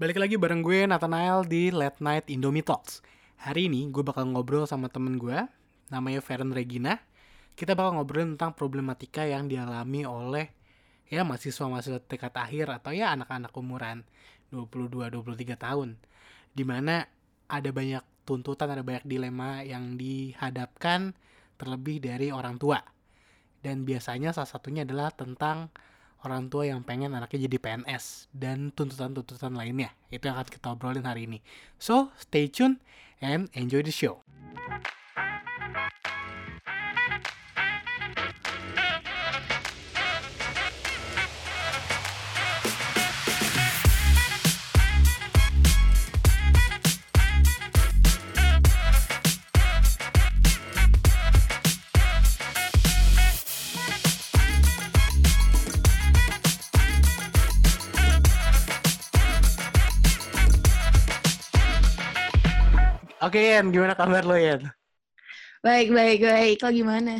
Balik lagi bareng gue Nathanael di Late Night Indomie Talks. Hari ini gue bakal ngobrol sama temen gue, namanya Feren Regina. Kita bakal ngobrol tentang problematika yang dialami oleh ya mahasiswa-mahasiswa tingkat akhir atau ya anak-anak umuran 22-23 tahun. Di mana ada banyak tuntutan, ada banyak dilema yang dihadapkan terlebih dari orang tua. Dan biasanya salah satunya adalah tentang orang tua yang pengen anaknya jadi PNS dan tuntutan-tuntutan lainnya. Itu yang akan kita obrolin hari ini. So, stay tune and enjoy the show. Oke, Yen, gimana kabar lo, Yen? Baik, baik, baik. Lo gimana?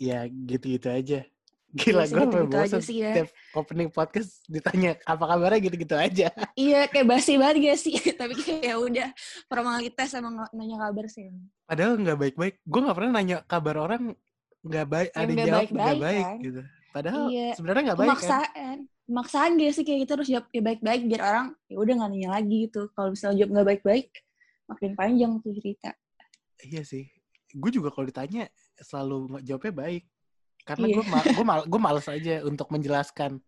Ya, gitu-gitu aja. Gila, Iya sih, gue sampai aja bosan sih ya. Setiap opening podcast ditanya apa kabarnya gitu-gitu aja. Iya, kayak basi banget gak sih? Tapi kayak ya udah formalitas emang nanya kabar sih. Padahal nggak baik-baik. Gue nggak pernah nanya kabar orang nggak baik, ada yang nggak jawab nggak baik kan? gitu. Padahal Iya. sebenarnya nggak baik kan? Pemaksaan. Pemaksaan gak sih kayak gitu harus jawab ya baik-baik biar orang ya udah nggak nanya lagi gitu. Kalau misalnya jawab nggak baik-baik, makin panjang tuh cerita. Iya sih. Gue juga kalau ditanya selalu jawabnya baik. Karena Iya. gue ma gue mal gue males aja untuk menjelaskan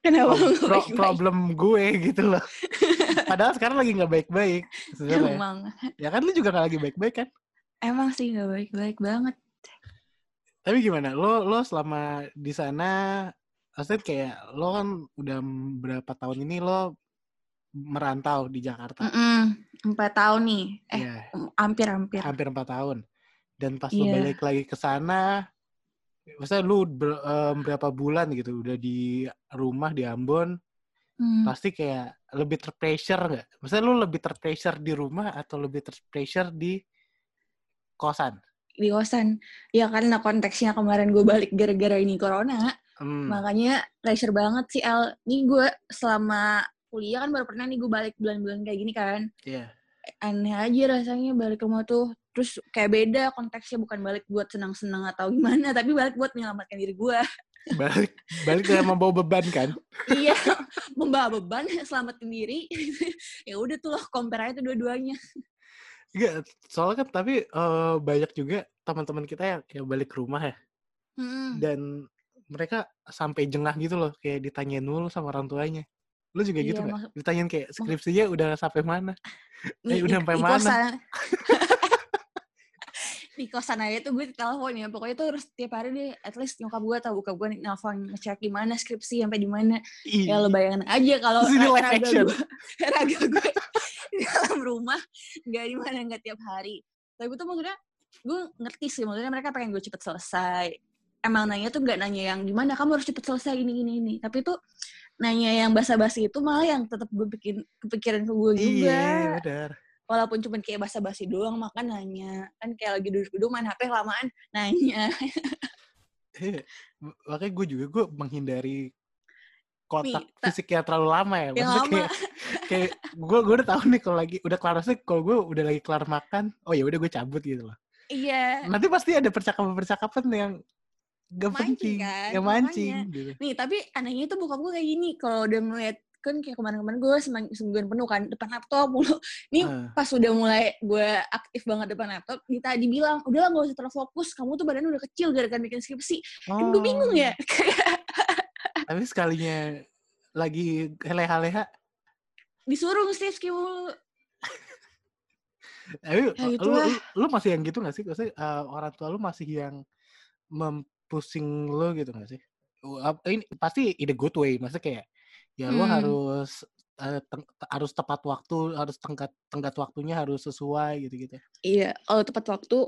Kenapa pro- nggak pro- baik-baik? problem gue gitu loh. Padahal sekarang lagi nggak baik-baik. Emang, Ya kan lu juga nggak lagi baik-baik kan? emang sih nggak baik-baik banget. Tapi gimana? Lo lo selama di sana, maksudnya kayak lo kan udah berapa tahun ini lo merantau di Jakarta. Empat tahun nih. Eh, Iya, hampir-hampir. hampir empat tahun. Dan pas lo Iya. balik lagi ke sana, maksudnya lu ber- em, berapa bulan gitu udah di rumah di Ambon, Hmm. pasti kayak lebih terpressure nggak? Maksudnya lu lebih terpressure di rumah atau lebih terpressure di kosan? di kosan. Ya karena konteksnya kemarin gue balik gara-gara ini corona, Hmm. makanya pressure banget sih El. Nih gue selama kuliah kan baru pernah nih gue balik bulan-bulan kayak gini kan. Iya. Aneh aja rasanya balik ke rumah tuh. Terus kayak beda konteksnya bukan balik buat senang-senang atau gimana, tapi balik buat menyelamatkan diri gue. Balik balik kayak membawa beban kan? iya, membawa beban, selamatin diri. ya udah tuh loh, compare aja tuh dua-duanya. Enggak, soalnya kan tapi eh, banyak juga teman-teman kita yang kayak balik ke rumah ya Hmm. dan mereka sampai jengah gitu loh kayak ditanyain dulu sama orang tuanya. Lu juga gitu Iya, nggak? maksud- Ditanyain kayak skripsinya udah sampai mana? Eh, udah di- sampai di mana? kosan- di kosan aja tuh gue telepon ya pokoknya tuh harus tiap hari deh at least nyokap gue atau buka gue nelfon ngecek gimana skripsi sampai di mana ya lo bayangin aja kalau raga gue raga gue di dalam rumah nggak di mana nggak tiap hari tapi itu maksudnya gue ngerti sih maksudnya mereka pengen gue cepet selesai emang nanya tuh nggak nanya yang gimana kamu harus cepet selesai ini ini ini tapi tuh nanya yang basa-basi itu malah yang tetap gue bikin kepikiran ke gue juga Iya, benar. walaupun cuma kayak basa-basi doang makan nanya kan kayak lagi duduk-duduk main HP kelamaan nanya Iya. Makanya gue juga gue menghindari kotak Nih, ta- fisik yang terlalu lama ya. yang Maksudnya lama kayak kayak gue gue udah tahu nih kalau lagi udah kelar maksudnya kalau gue udah lagi kelar makan, oh ya udah gue cabut gitu loh. iya Nanti pasti ada percakapan-percakapan yang gak Mancing penting, kan, yang mancing gitu. nih tapi anehnya tuh bokap gue kayak gini kalau udah ngeliat kan kayak kemarin-kemarin gue semingguan penuh kan depan laptop mulu nih Ah. pas udah mulai gue aktif banget depan laptop Dita dibilang udah gak usah terlalu fokus kamu tuh badan udah kecil gara-gara bikin skripsi kan gue bingung Oh. ya Tapi sekalinya lagi leha-leha, disuruh skripsi mulu tapi Ya lu, lu, lu masih yang gitu gak sih? Maksudnya eh, orang tua lu masih yang mempusing lu gitu gak sih? Uh, Ini pasti in a good way, maksudnya kayak ya Hmm. harus eh, teng- harus tepat waktu, harus tenggat tenggat waktunya harus sesuai gitu-gitu. Iya, kalau tepat waktu,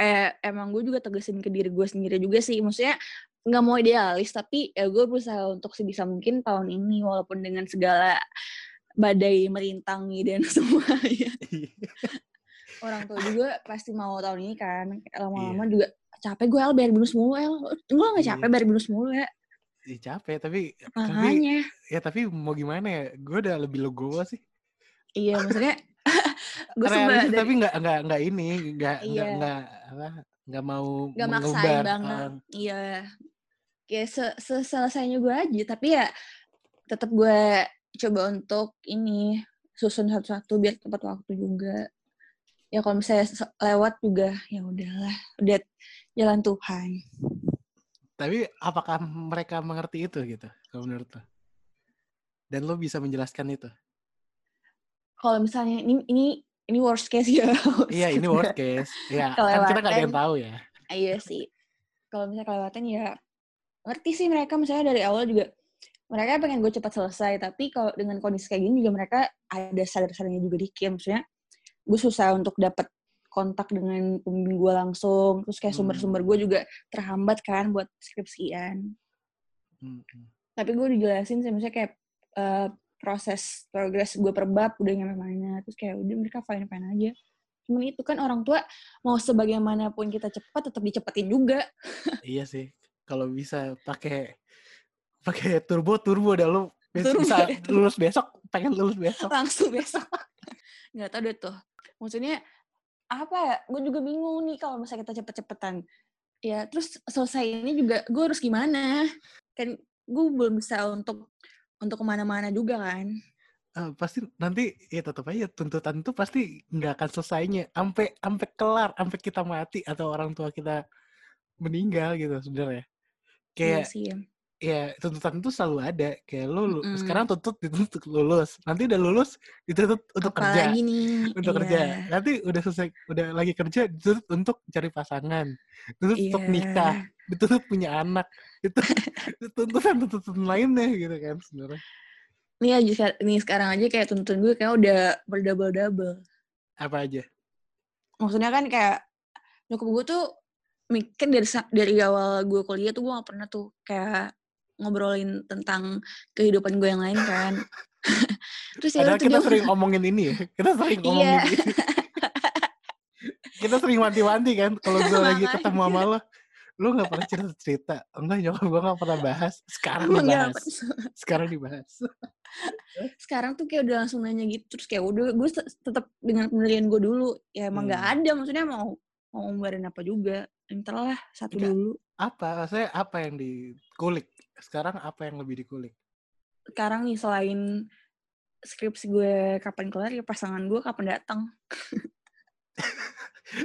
eh, emang gue juga tegesin ke diri gue sendiri juga sih. Maksudnya nggak mau idealis, tapi ya gue berusaha untuk sebisa mungkin tahun ini, walaupun dengan segala badai merintangi dan semuanya. Orang tua juga pasti mau tahun ini kan. Lama-lama juga capek gue El bayar bonus mulu El. Gue gak capek Iya. bayar bonus mulu ya. Ih, capek tapi tapi makanya ya tapi mau gimana ya gue udah lebih legowo sih iya maksudnya gue dari tapi nggak nggak nggak ini nggak nggak Iya. nggak apa nggak mau nggak maksain mengumbar banget eh, iya kayak se selesainya gue aja tapi ya tetap gue coba untuk ini susun satu-satu biar tepat waktu juga ya kalau misalnya lewat juga ya udahlah udah jalan Tuhan. Tapi apakah mereka mengerti itu gitu kalau menurut lo? Dan lo bisa menjelaskan itu? Kalau misalnya ini ini ini worst case ya. Iya ini worst case. Ya kan kita nggak ada yang tahu ya. Iya sih. Kalau misalnya kelewatan ya ngerti sih mereka. Misalnya dari awal juga mereka pengen gue cepat selesai. Tapi kalau dengan kondisi kayak gini juga mereka ada sadar-sadarnya juga dikit. Maksudnya gue susah untuk dapat kontak dengan pembimbing gue langsung. Terus kayak sumber-sumber gue juga terhambat kan buat skripsian. Hmm, hmm. tapi gue dijelasin sih misalnya kayak eh, proses progres gue per bab udah nyampe mana. Terus kayak udah mereka fine fine aja. Cuman itu kan orang tua mau sebagaimanapun kita cepat tetap dicepetin juga. Iya sih. Kalau bisa pakai pakai turbo turbo dah lo bes- Turbo bisa deh. lulus besok pengen lulus besok. Langsung besok. Nggak tahu deh tuh. Maksudnya apa ya gue juga bingung nih kalau misalnya kita cepet-cepetan. Ya terus selesai ini juga gue harus gimana? Kan gue belum bisa untuk untuk ke mana-mana juga kan. Eh, pasti nanti ya tetap aja tuntutan itu pasti nggak akan selesainya. Sampai sampai kelar sampai kita mati atau orang tua kita meninggal gitu sebenarnya. Iya kayak sih. ya. Ya tuntutan itu selalu ada. Kayak lo lu- Mm-mm. sekarang tuntut dituntut lulus. Nanti udah lulus dituntut untuk kerja. apalagi nih untuk iya. kerja. Nanti udah selesai udah lagi kerja dituntut untuk cari pasangan. Dituntut untuk Iya. nikah. Dituntut punya anak. Itu tuntutan tuntutan lainnya gitu kan sebenarnya. Nih aja nih sekarang aja kayak tuntun gue kayak udah berdouble double apa aja? Maksudnya kan kayak nyokap gue tuh mikir dari sa- dari awal gue kuliah tuh gue gak pernah tuh kayak ngobrolin tentang kehidupan gue yang lain kan terus ya Padahal kita sering ngomongin ini ya. Kita sering ngomongin Iya. ini. kita sering wanti-wanti kan. Kalau gue lagi ketemu sama lo, lo gak pernah cerita-cerita. Enggak, nyokap gue gak pernah bahas. Sekarang Emang dibahas. Sekarang dibahas. sekarang tuh kayak udah langsung nanya gitu terus kayak udah gue tetap dengan pendirian gue dulu ya emang Hmm. ada maksudnya mau mau ngombarin apa juga entar lah satu Nggak. dulu Apa? Maksudnya apa yang dikulik? Sekarang apa yang lebih dikulik? sekarang nih selain skripsi gue kapan kelar ya pasangan gue kapan datang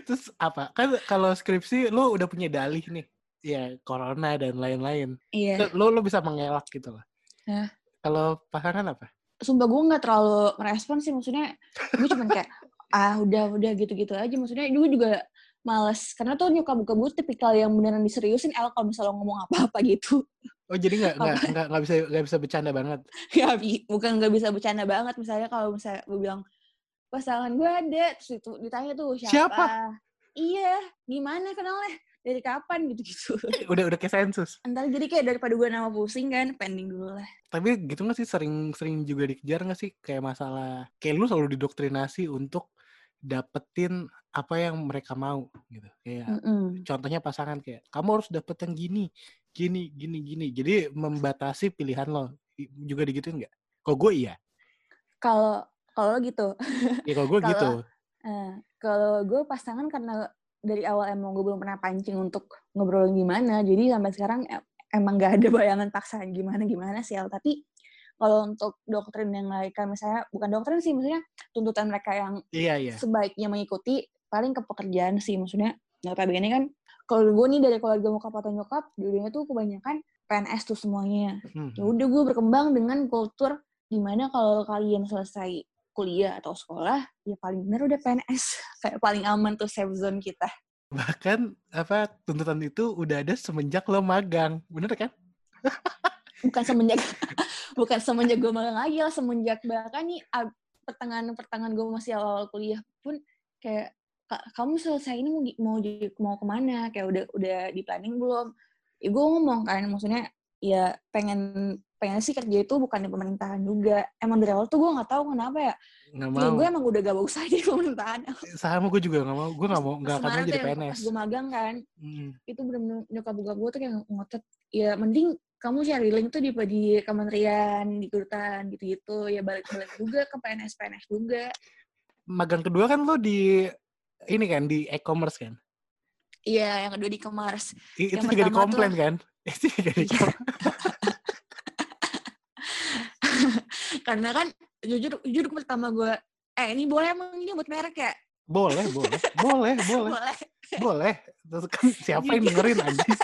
Terus apa? Kan kalau skripsi lo udah punya dalih nih. Ya, corona dan lain-lain. iya Lo lo bisa mengelak gitu lah. Hah? Kalau pasangan apa? sumpah gue nggak terlalu merespon sih maksudnya gue cuman kayak ah udah udah gitu-gitu aja maksudnya gue juga males karena tuh nyokap buka gue tipikal yang beneran diseriusin El kalau misalnya lo ngomong apa-apa gitu Oh jadi nggak nggak nggak nggak bisa nggak bisa bercanda banget. ya bukan nggak bisa bercanda banget misalnya kalau misalnya gue bilang pasangan gue ada terus itu ditanya tuh siapa, Siapa? iya gimana kenalnya dari kapan gitu gitu Udah udah kayak sensus. entar jadi kayak daripada gue nama pusing kan pending dulu lah Tapi gitu nggak sih sering-sering juga dikejar nggak sih kayak masalah kayak lu selalu didoktrinasi untuk dapetin apa yang mereka mau gitu. Kayak Mm-mm. contohnya pasangan kayak kamu harus dapet yang gini, gini, gini, gini. Jadi membatasi pilihan lo. Juga digituin nggak? Kok gue iya. kalau kalau gitu Ya kalau gue gitu. Eh, kalau gue pasangan karena dari awal emang gue belum pernah pancing untuk ngobrolin gimana, jadi sampai sekarang em- emang gak ada bayangan paksaan gimana gimana sih Al. Tapi kalau untuk doktrin yang lain kan misalnya bukan doktrin sih, maksudnya tuntutan mereka yang Iya iya. sebaiknya mengikuti paling ke pekerjaan sih, maksudnya notabene kan kalau gue nih dari keluarga nyokap atau nyokap, dulunya tuh kebanyakan PNS tuh semuanya. Hmm. Ya udah gue berkembang dengan kultur di mana kalau kalian selesai kuliah atau sekolah ya paling benar udah PNS kayak paling aman tuh safe zone kita Bahkan apa tuntutan itu udah ada semenjak lo magang, bener kan? bukan semenjak bukan semenjak gue magang lagi lah semenjak bahkan nih pertengahan pertengahan gue masih awal, awal kuliah pun kayak "Kak, kamu selesai ini mau mau di- mau ke mana? Kayak udah udah di planning belum? Ya gue ngomong kan maksudnya ya pengen pengen sih kerja itu bukan di pemerintahan juga. Emang dari awal tuh gue nggak tahu kenapa ya. Nggak Feeling mau. gue emang udah gak bagus aja di pemerintahan. Sama gue juga nggak mau. Gue nggak mau nggak akan jadi yang PNS. Gue magang kan, Hmm. itu bener-bener nyokap bokap gue tuh kayak ngotot, ya mending kamu cari link tuh di di kementerian di kedutaan gitu-gitu. Ya balik-balik juga ke PNS PNS juga. Magang kedua kan lo di ini kan di e-commerce kan? Iya yang kedua di I- itu Yang juga di komplain tuh- kan? Itu juga di Iya. karena kan jujur jujur pertama gue eh ini boleh emang ini buat merek ya? Boleh boleh. Boleh boleh. Boleh. Boleh. Terus kan siapa yang dengerin anjing?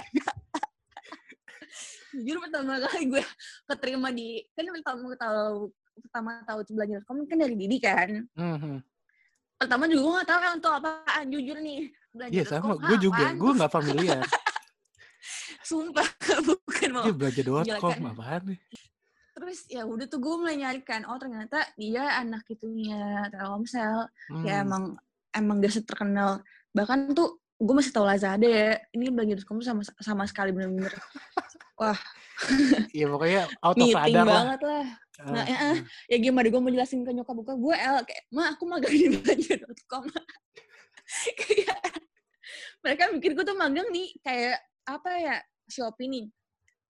Jujur pertama kali gue keterima di kan pertama tahu pertama tahu belajar kamu kan dari Didi kan? Mhm. Pertama juga gue gak tahu kan untuk apaan jujur nih belajar Iya sama, gue juga, gue nggak familiar. sumpah bukan mau belajar.com Gila kan? apaan nih? terus ya udah tuh gue mulai nyari kan oh ternyata dia anak itunya Telkomsel ya Hmm. emang emang gak terkenal bahkan tuh gue masih tahu Lazada ya ini belajar.com sama sama sekali bener-bener Iya pokoknya out of meeting radar lah. banget lah. Nah, Ah, ya, ah. ya gimana? Gue mau jelasin ke nyokap buka gue El kayak ma aku magang di belajar.com kayak mereka mikir gue tuh magang nih kayak apa ya Shopee nih.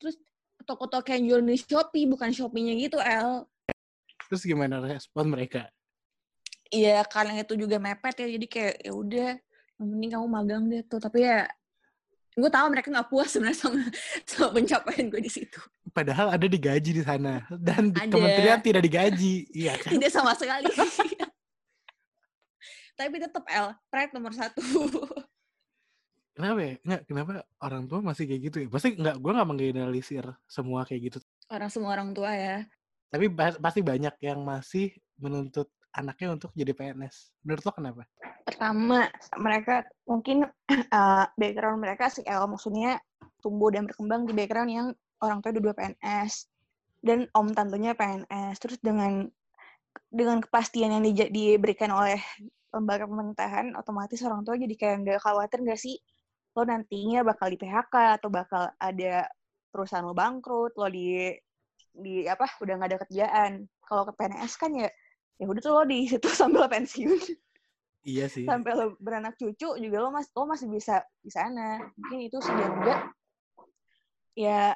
Terus toko-toko yang jual di Shopee bukan Shopee-nya gitu El Terus gimana respon mereka? Iya karena itu juga mepet ya jadi kayak ya udah yang penting kamu magang deh tuh. Tapi ya gue tahu mereka nggak puas sebenarnya sama sama pencapaian gue di situ Padahal ada digaji di sana dan di Ada. kementerian tidak digaji, iya kan? tidak sama sekali tapi tetap L pride nomor satu Kenapa ya? Nggak, kenapa orang tua masih kayak gitu ya? Pasti nggak, gue nggak menggeneralisir semua kayak gitu. orang semua orang tua ya Tapi pasti banyak yang masih menuntut anaknya untuk jadi PNS. Menurut lo kenapa? pertama mereka mungkin eh, background mereka sih L maksudnya tumbuh dan berkembang di background yang orang tua dua PNS dan om tantenya PNS terus dengan dengan kepastian yang dija- diberikan oleh lembaga pemerintahan otomatis orang tua jadi kayak nggak khawatir nggak sih lo nantinya bakal di PHK atau bakal ada perusahaan lo bangkrut lo di di apa udah nggak ada kerjaan kalau ke PNS kan ya ya udah tuh lo di situ sambil pensiun. Iya sih. sampai lo beranak cucu juga lo masih lo masih bisa di sana. Mungkin itu sih dan juga ya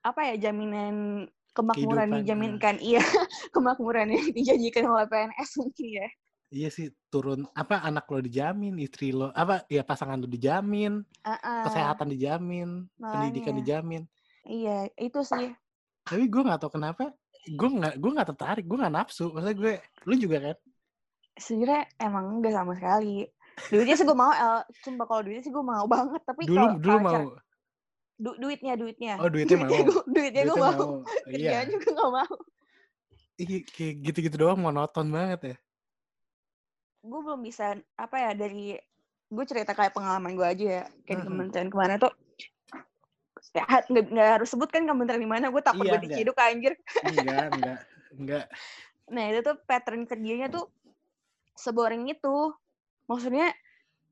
apa ya jaminan kemakmuran Kehidupan, dijaminkan. iya kemakmuran yang dijanjikan oleh PNS mungkin ya. Iya sih turun apa anak lo dijamin, istri lo apa ya pasangan lo dijamin, Ah-ah, kesehatan dijamin, pendidikan makanya. dijamin. iya itu sih. Tapi gue nggak tahu kenapa gue nggak gue nggak tertarik, gue nggak nafsu. Maksudnya gue, lu juga kan? sebenarnya emang enggak sama sekali duitnya sih gue mau El sumpah kalau duitnya sih gue mau banget tapi Dulu kalau dulu mau. cara- du- duitnya duitnya Oh duitnya mau. gua- duitnya gue Duitnya mau Iya. juga gak mau Ih, kayak gitu-gitu doang monoton banget ya. gue belum bisa apa ya dari gue cerita kayak pengalaman gue aja ya kayak di Mhm. kementerian ke mana tuh ya, nggak nggak harus sebut kan kementerian di mana gue takut Iya, gue diciduk anjir Enggak, enggak, enggak. nah itu tuh pattern kerjanya tuh seboring itu maksudnya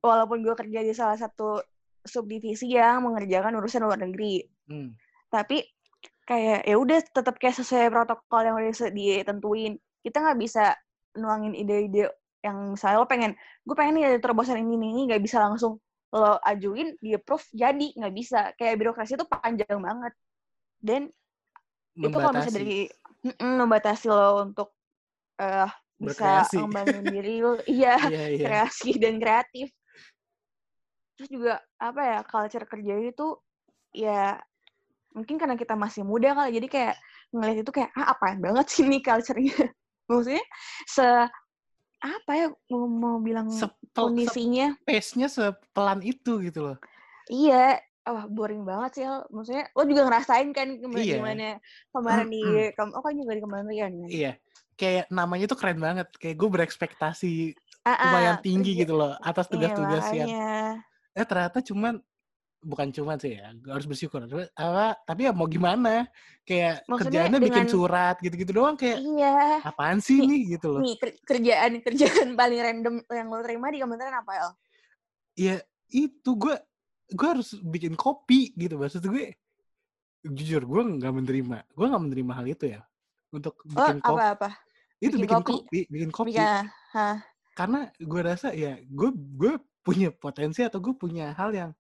walaupun gue kerja di salah satu subdivisi yang mengerjakan urusan luar negeri Hmm. tapi kayak ya udah tetap kayak sesuai protokol yang udah ditentuin kita nggak bisa nuangin ide-ide yang misalnya lo pengen gue pengen nih ada terobosan ini nih ini nggak bisa langsung lo ajuin di approve jadi. Nggak bisa. Kayak birokrasi itu panjang banget. Dan itu kalau bisa Membatasi. dari Mm-mm, membatasi lo untuk eh bisa membangun diri lo. Iya Iya, iya. kreasi dan kreatif. Terus juga apa ya culture kerja itu ya mungkin karena kita masih muda kali jadi kayak ngeliat itu kayak ah apaan banget sih ini culture-nya? Maksudnya se apa ya mau, mau bilang Sepel, kondisinya pace-nya sepelan itu gitu loh. iya wah boring banget sih maksudnya lo juga ngerasain kan kema- Iya. gimana kemarin di kem- oh kan juga di kementerian kan Iya. Kayak namanya tuh keren banget. Kayak gue berekspektasi lumayan tinggi kerja- gitu loh atas iya, tugas-tugas yang makanya. eh ternyata cuman bukan cuman sih ya gue harus bersyukur apa tapi ya mau gimana kayak Maksudnya kerjaannya bikin dengan- surat gitu-gitu doang kayak iya apaan sih Nih, nih gitu loh nih ker- kerjaan kerjaan paling random yang lo terima di kementerian apa El? ya itu gue gue harus bikin kopi gitu maksud gue jujur gue nggak menerima gue nggak menerima hal itu ya untuk Oh, bikin kopi apa-apa? itu bikin bikin kopi? kopi bikin kopi hah? karena gue rasa ya gue gue punya potensi atau gue punya hal yang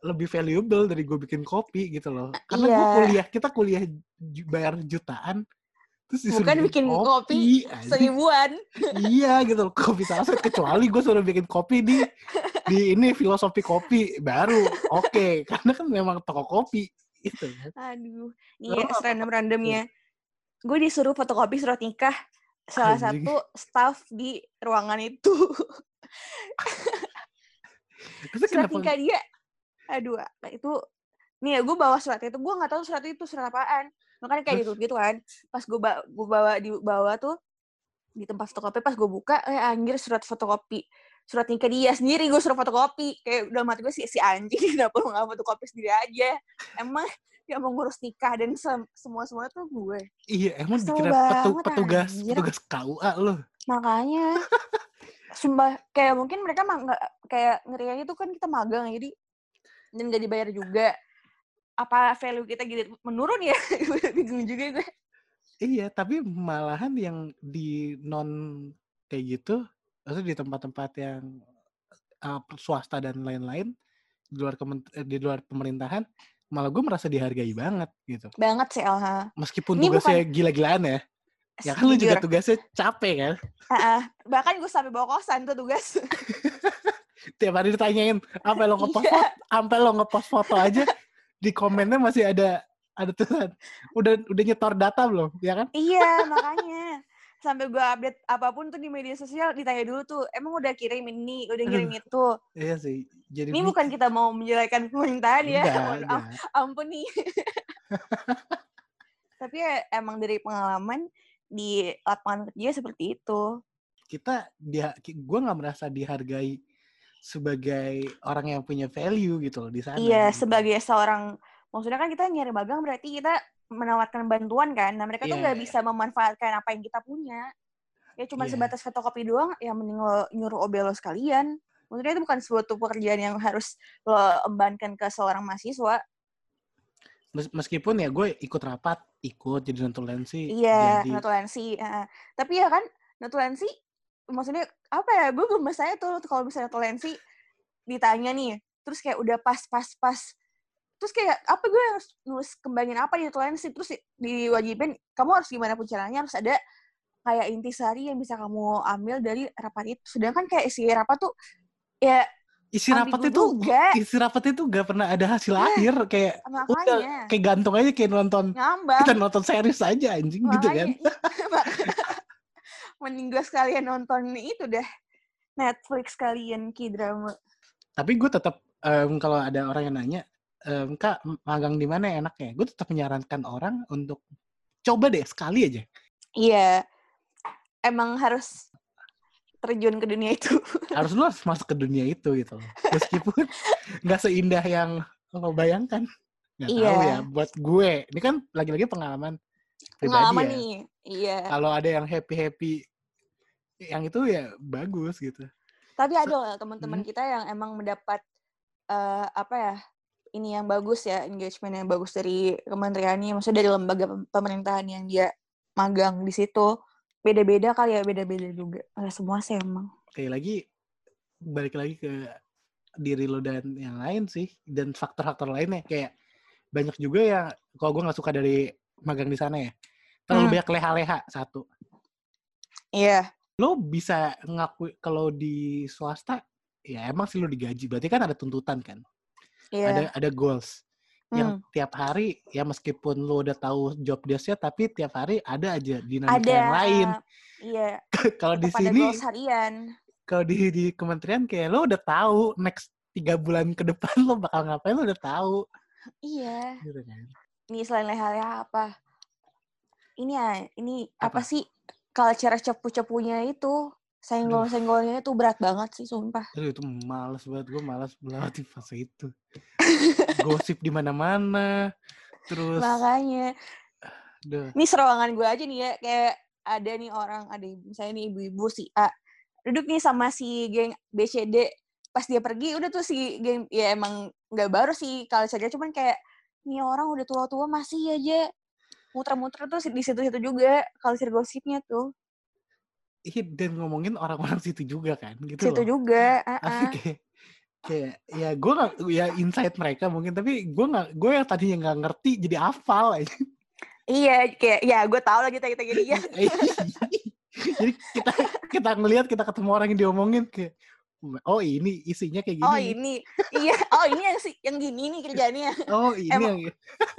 lebih valuable dari gue bikin kopi gitu loh. Karena gue Iya. kuliah, kita kuliah bayar jutaan, terus disuruh Bukan bikin kopi anjing. seribuan. iya gitu loh, kopi saset. Kecuali gue suruh bikin kopi di di ini filosofi kopi baru oke karena kan memang toko kopi itu kan. Aduh, Lo nih apa- random randomnya. Gue disuruh fotokopi surat nikah salah Anjing. satu staff di ruangan itu. Surat nikah dia. Aduh, nah itu nih ya gue bawa surat itu, gue nggak tahu surat itu surat apaan. Makanya kayak gitu gitu kan. Pas gue bawa, gue bawa di bawa tuh di tempat fotokopi pas gue buka eh anjir surat fotokopi. Surat nikah dia sendiri gue suruh fotokopi. Kayak udah mati gue si si anjing kenapa lu nggak fotokopi sendiri aja. Emang yang mau ngurus nikah dan sem- semua semua tuh gue. Iya emang Kesel dikira petu- petugas anjir. petugas KUA lo makanya sumpah kayak mungkin mereka mah nggak kayak ngerianya tuh kan kita magang jadi dan gak dibayar juga. Apa value kita gitu menurun ya? Bingung juga gue. Iya tapi malahan yang di non kayak gitu maksudnya di tempat-tempat yang uh, swasta dan lain-lain di luar eh, di luar pemerintahan malah gue merasa dihargai banget gitu. Banget sih Elha. Meskipun Ini tugasnya gila-gilaan ya. Ya kan lu juga tugasnya capek kan? Ah, ah. bahkan gue sampai bawa kosan tuh tugas tiap hari ditanyain apa lo ngepost Iya. foto sampai lo ngepost foto aja di komennya masih ada ada tulisan udah udah nyetor data belum? Ya kan? Iya makanya. Sampai gue update apa pun tuh di media sosial ditanya dulu tuh emang udah kirim ini udah kirim itu? Iya sih jadi ini bukan kita mau menjelekan pemerintahan ya enggak. ampun nih tapi ya, emang dari pengalaman di lapangan kerja seperti itu. Kita dia gue nggak merasa dihargai sebagai orang yang punya value gitu loh di sana iya gitu. sebagai seorang maksudnya kan kita nyari magang berarti kita menawarkan bantuan kan nah mereka tuh Iya, nggak iya. bisa memanfaatkan apa yang kita punya ya cuma Iya. sebatas fotokopi doang ya mending lo nyuruh OB lo sekalian maksudnya itu bukan suatu pekerjaan yang harus lo embankan ke seorang mahasiswa Mes- meskipun ya gue ikut rapat ikut jadi notulensi iya jadi notulensi heeh. tapi ya kan notulensi maksudnya apa ya gue gemes aja tuh kalau misalnya notulensi ditanya nih terus kayak udah pas pas pas terus kayak apa gue harus nulis kembangin apa di notulensi terus di- diwajibin kamu harus gimana pun caranya harus ada kayak intisari yang bisa kamu ambil dari rapat itu. Sedangkan kayak isi rapat tuh ya isi rapat itu juga. isi rapat itu gak pernah ada hasil akhir kayak udah makanya kayak gantung aja kayak nonton ngambang. kita nonton series aja anjing gitu kan. Makanya, mending gue sekalian nonton itu deh Netflix kalian k-drama tapi gue tetap em, kalau ada orang yang nanya em, kak magang di mana ya enaknya? Gue tetap menyarankan orang untuk coba deh sekali aja. Iya. Emang harus terjun ke dunia itu. Harus lu harus masuk ke dunia itu gitu meskipun nggak seindah yang lo bayangkan. Tahu Iya. ya buat gue. Ini kan lagi-lagi pengalaman pribadi pengalaman ya. nih. Iya. Kalau ada yang happy happy yang itu ya bagus gitu. Tapi ada lah teman-teman Hmm. kita yang emang mendapat eh, apa ya ini yang bagus ya engagement yang bagus dari kementeriannya maksudnya dari lembaga pem- pemerintahan yang dia magang di situ? Beda-beda kali ya beda-beda juga. Nggak semua sih emang. Kayak lagi balik lagi ke diri lo dan yang lain sih dan faktor-faktor lainnya. Kayak banyak juga yang kalau gue nggak suka dari magang di sana ya terlalu Hmm. banyak leha-leha satu. Iya lo bisa ngaku kalau di swasta ya emang sih lo digaji. Berarti kan ada tuntutan kan? Iya. Ada ada goals. Yang Hmm. tiap hari ya meskipun lo udah tahu job desk-nya tapi tiap hari ada aja dinamika ada. yang lain. Iya. Kalau di sini kalau di di kementerian kayak lo udah tahu next tiga bulan ke depan lo bakal ngapain lo udah tahu. Iya. Gitu kan? Ini selain leha-leha apa? Ini ya ini Apa? apa, sih culture cepu-cepunya itu senggol-senggolnya itu berat banget sih sumpah. Aduh, itu males banget gue malas melewati fase itu. Gosip di mana-mana terus makanya. Aduh, ini seruangan gue aja nih ya kayak ada nih orang ada ibu misalnya nih ibu-ibu si A duduk nih sama si geng BCD pas dia pergi udah tuh si geng ya emang nggak baru sih kalau saja cuman kayak nih orang udah tua-tua masih aja muter-muter tuh di situ-situ juga kalau gosipnya tuh ih, dan ngomongin orang-orang situ juga kan gitu situ loh juga Tapi uh-uh. kayak kayak ya gue nggak ya insight mereka mungkin tapi gue nggak gue yang tadinya nggak ngerti jadi hafal aja Iya, kayak ya gue tau lah kita kita gini ya. jadi kita kita ngelihat kita ketemu orang yang diomongin kayak oh ini isinya kayak gini Oh ini, iya. Oh ini yang si yang gini nih kerjanya. oh ini Emang- yang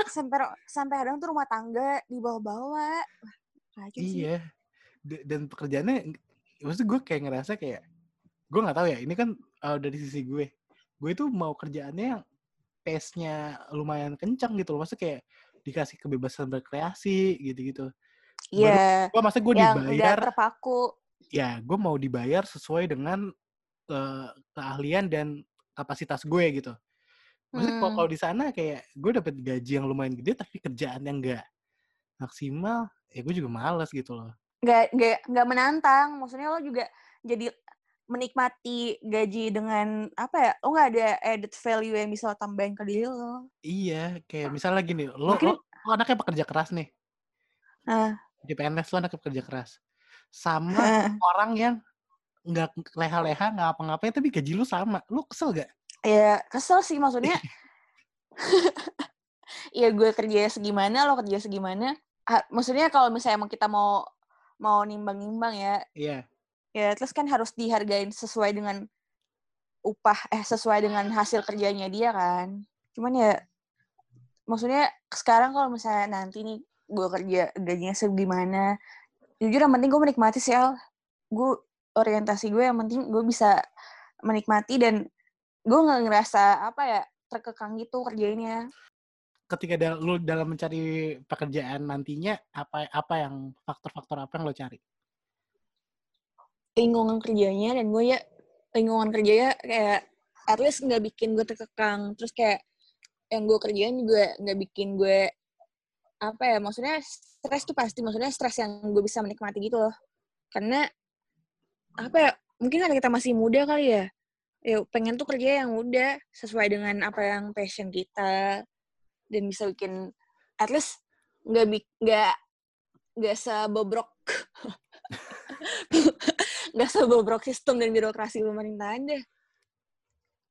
Sampai sampai kadang tuh rumah tangga dibawa-bawa. Sih. iya D- dan pekerjaannya maksud gue kayak ngerasa kayak gue nggak tahu ya ini kan uh, dari sisi gue gue itu mau kerjaannya yang pace-nya lumayan kencang gitu loh maksudnya kayak dikasih kebebasan berkreasi gitu-gitu Iya. gue masa gue Yang dibayar nggak terpaku. ya gue mau dibayar sesuai dengan eh, keahlian dan kapasitas gue gitu. Maksudnya Hmm. kalau di sana kayak gue dapet gaji yang lumayan gede tapi kerjaan yang enggak maksimal, ya gue juga males gitu loh. nggak nggak nggak menantang maksudnya lo juga jadi menikmati gaji dengan apa ya lo nggak ada added value yang bisa lo tambahin ke diri lo Iya, kayak misalnya gini, lo, Mungkin- lo, lo anaknya pekerja keras nih, nah di PNS lo anaknya pekerja keras, sama Hah. orang yang nggak leha-leha nggak apa-ngapain tapi gaji lu sama, lu kesel gak? ya kesel sih maksudnya. Ya gue kerja segimana lo kerja segimana. Maksudnya kalau misalnya emang kita mau mau nimbang-nimbang ya. Iya, ya terus kan harus dihargain sesuai dengan upah eh sesuai dengan hasil kerjanya dia kan. Cuman ya maksudnya sekarang kalau misalnya nanti nih gue kerja gajinya segimana jujur yang penting gue menikmati sih Al. Gue orientasi gue yang penting gue bisa menikmati dan gue nggak ngerasa apa ya terkekang gitu kerjainnya. Ketika dal- lu dalam mencari pekerjaan nantinya apa apa yang faktor-faktor apa yang lo cari? lingkungan kerjanya dan gue ya lingkungan kerjanya kayak at least nggak bikin gue terkekang. Terus kayak yang gue kerjain juga nggak bikin gue apa ya maksudnya stres tuh pasti maksudnya stres yang gue bisa menikmati gitu loh. Karena apa ya mungkin karena kita masih muda kali ya. Ya pengen tuh kerja yang muda sesuai dengan apa yang passion kita. Dan bisa bikin at least nggak nggak nggak sebobrok. Nggak sebobrok sistem dan birokrasi pemerintahan deh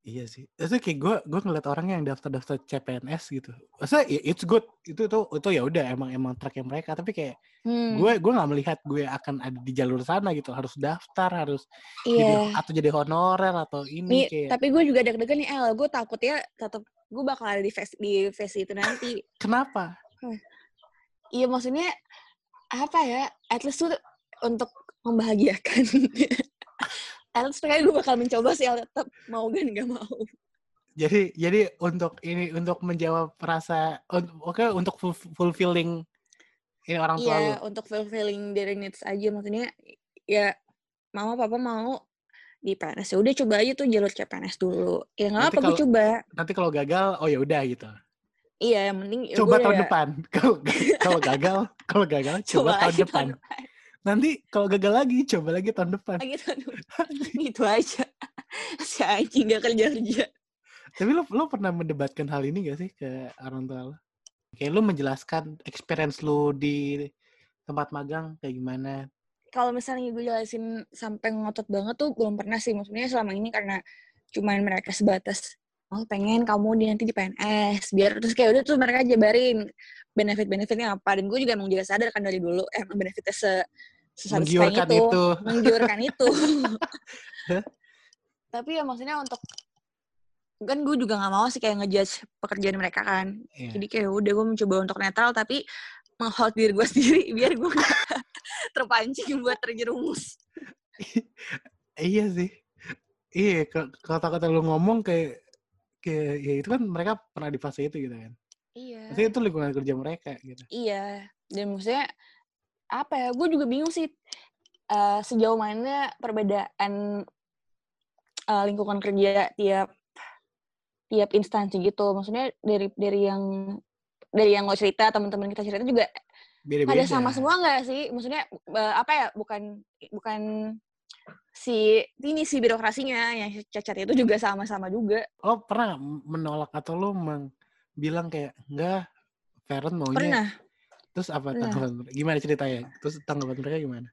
Iya sih. Itu kayak gue gue ngeliat orang yang daftar-daftar CPNS gitu. Maksudnya ya it's good. Itu itu itu ya udah emang emang tracknya mereka. Tapi kayak Hmm, gue gue nggak melihat gue akan ada di jalur sana gitu. Harus daftar, harus iya jadi atau jadi honorer atau ini nih kayak. tapi gue juga deg-degan nih El gue takut ya tetap gue bakal ada di face di face itu nanti Kenapa? iya maksudnya apa ya at least tuh untuk membahagiakan at least kayak gue bakal mencoba sih tetap mau kan nggak mau Jadi jadi untuk ini untuk menjawab rasa oke untuk ful- fulfilling ini orang tua lu. iya untuk fulfilling their needs aja maksudnya ya mama papa mau di PNS ya udah coba aja tuh jalur CPNS dulu ya nggak apa gue coba Nanti kalau gagal, oh ya udah gitu. iya yang penting ya Coba tahun depan. Kalau ga- kalau gagal, kalau gagal coba, tahun lagi depan. Nanti kalau gagal lagi, coba lagi tahun depan. lagi tahun depan itu aja si anjing gak kerja kerja Tapi lo lo pernah mendebatkan hal ini gak sih ke orang tua lo? Kayak lo menjelaskan experience lo di tempat magang kayak gimana? kalau misalnya gue jelasin sampai ngotot banget tuh belum pernah sih maksudnya selama ini karena cuman mereka sebatas oh pengen kamu di nanti di PNS biar terus kayak udah tuh mereka jabarin benefit-benefitnya apa dan gue juga emang juga sadar kan dari dulu emang benefitnya se Menggiurkan itu, itu. menggiurkan itu tapi ya maksudnya untuk kan gue juga nggak mau sih kayak ngejudge pekerjaan mereka kan Iya. jadi kayak udah gue mencoba untuk netral tapi menghold diri gue sendiri biar gue gak terpancing buat terjerumus iya sih. Iya, kata-kata lo ngomong kayak kayak ya itu kan mereka pernah di fase itu gitu kan. iya Maksudnya itu lingkungan kerja mereka gitu. iya dan maksudnya apa ya gue juga bingung sih eh, sejauh mana perbedaan eh, lingkungan kerja tiap tiap instansi gitu maksudnya dari dari yang dari yang lo cerita teman-teman kita cerita juga Beda-beda. pada sama semua nggak sih maksudnya eh, apa ya bukan bukan si ini si birokrasinya yang cacat itu juga sama-sama juga Lo pernah menolak atau lo meng- bilang kayak enggak Feren maunya pernah terus apa Pernah. tanggapan mereka? Gimana ceritanya? Terus tanggapan mereka gimana?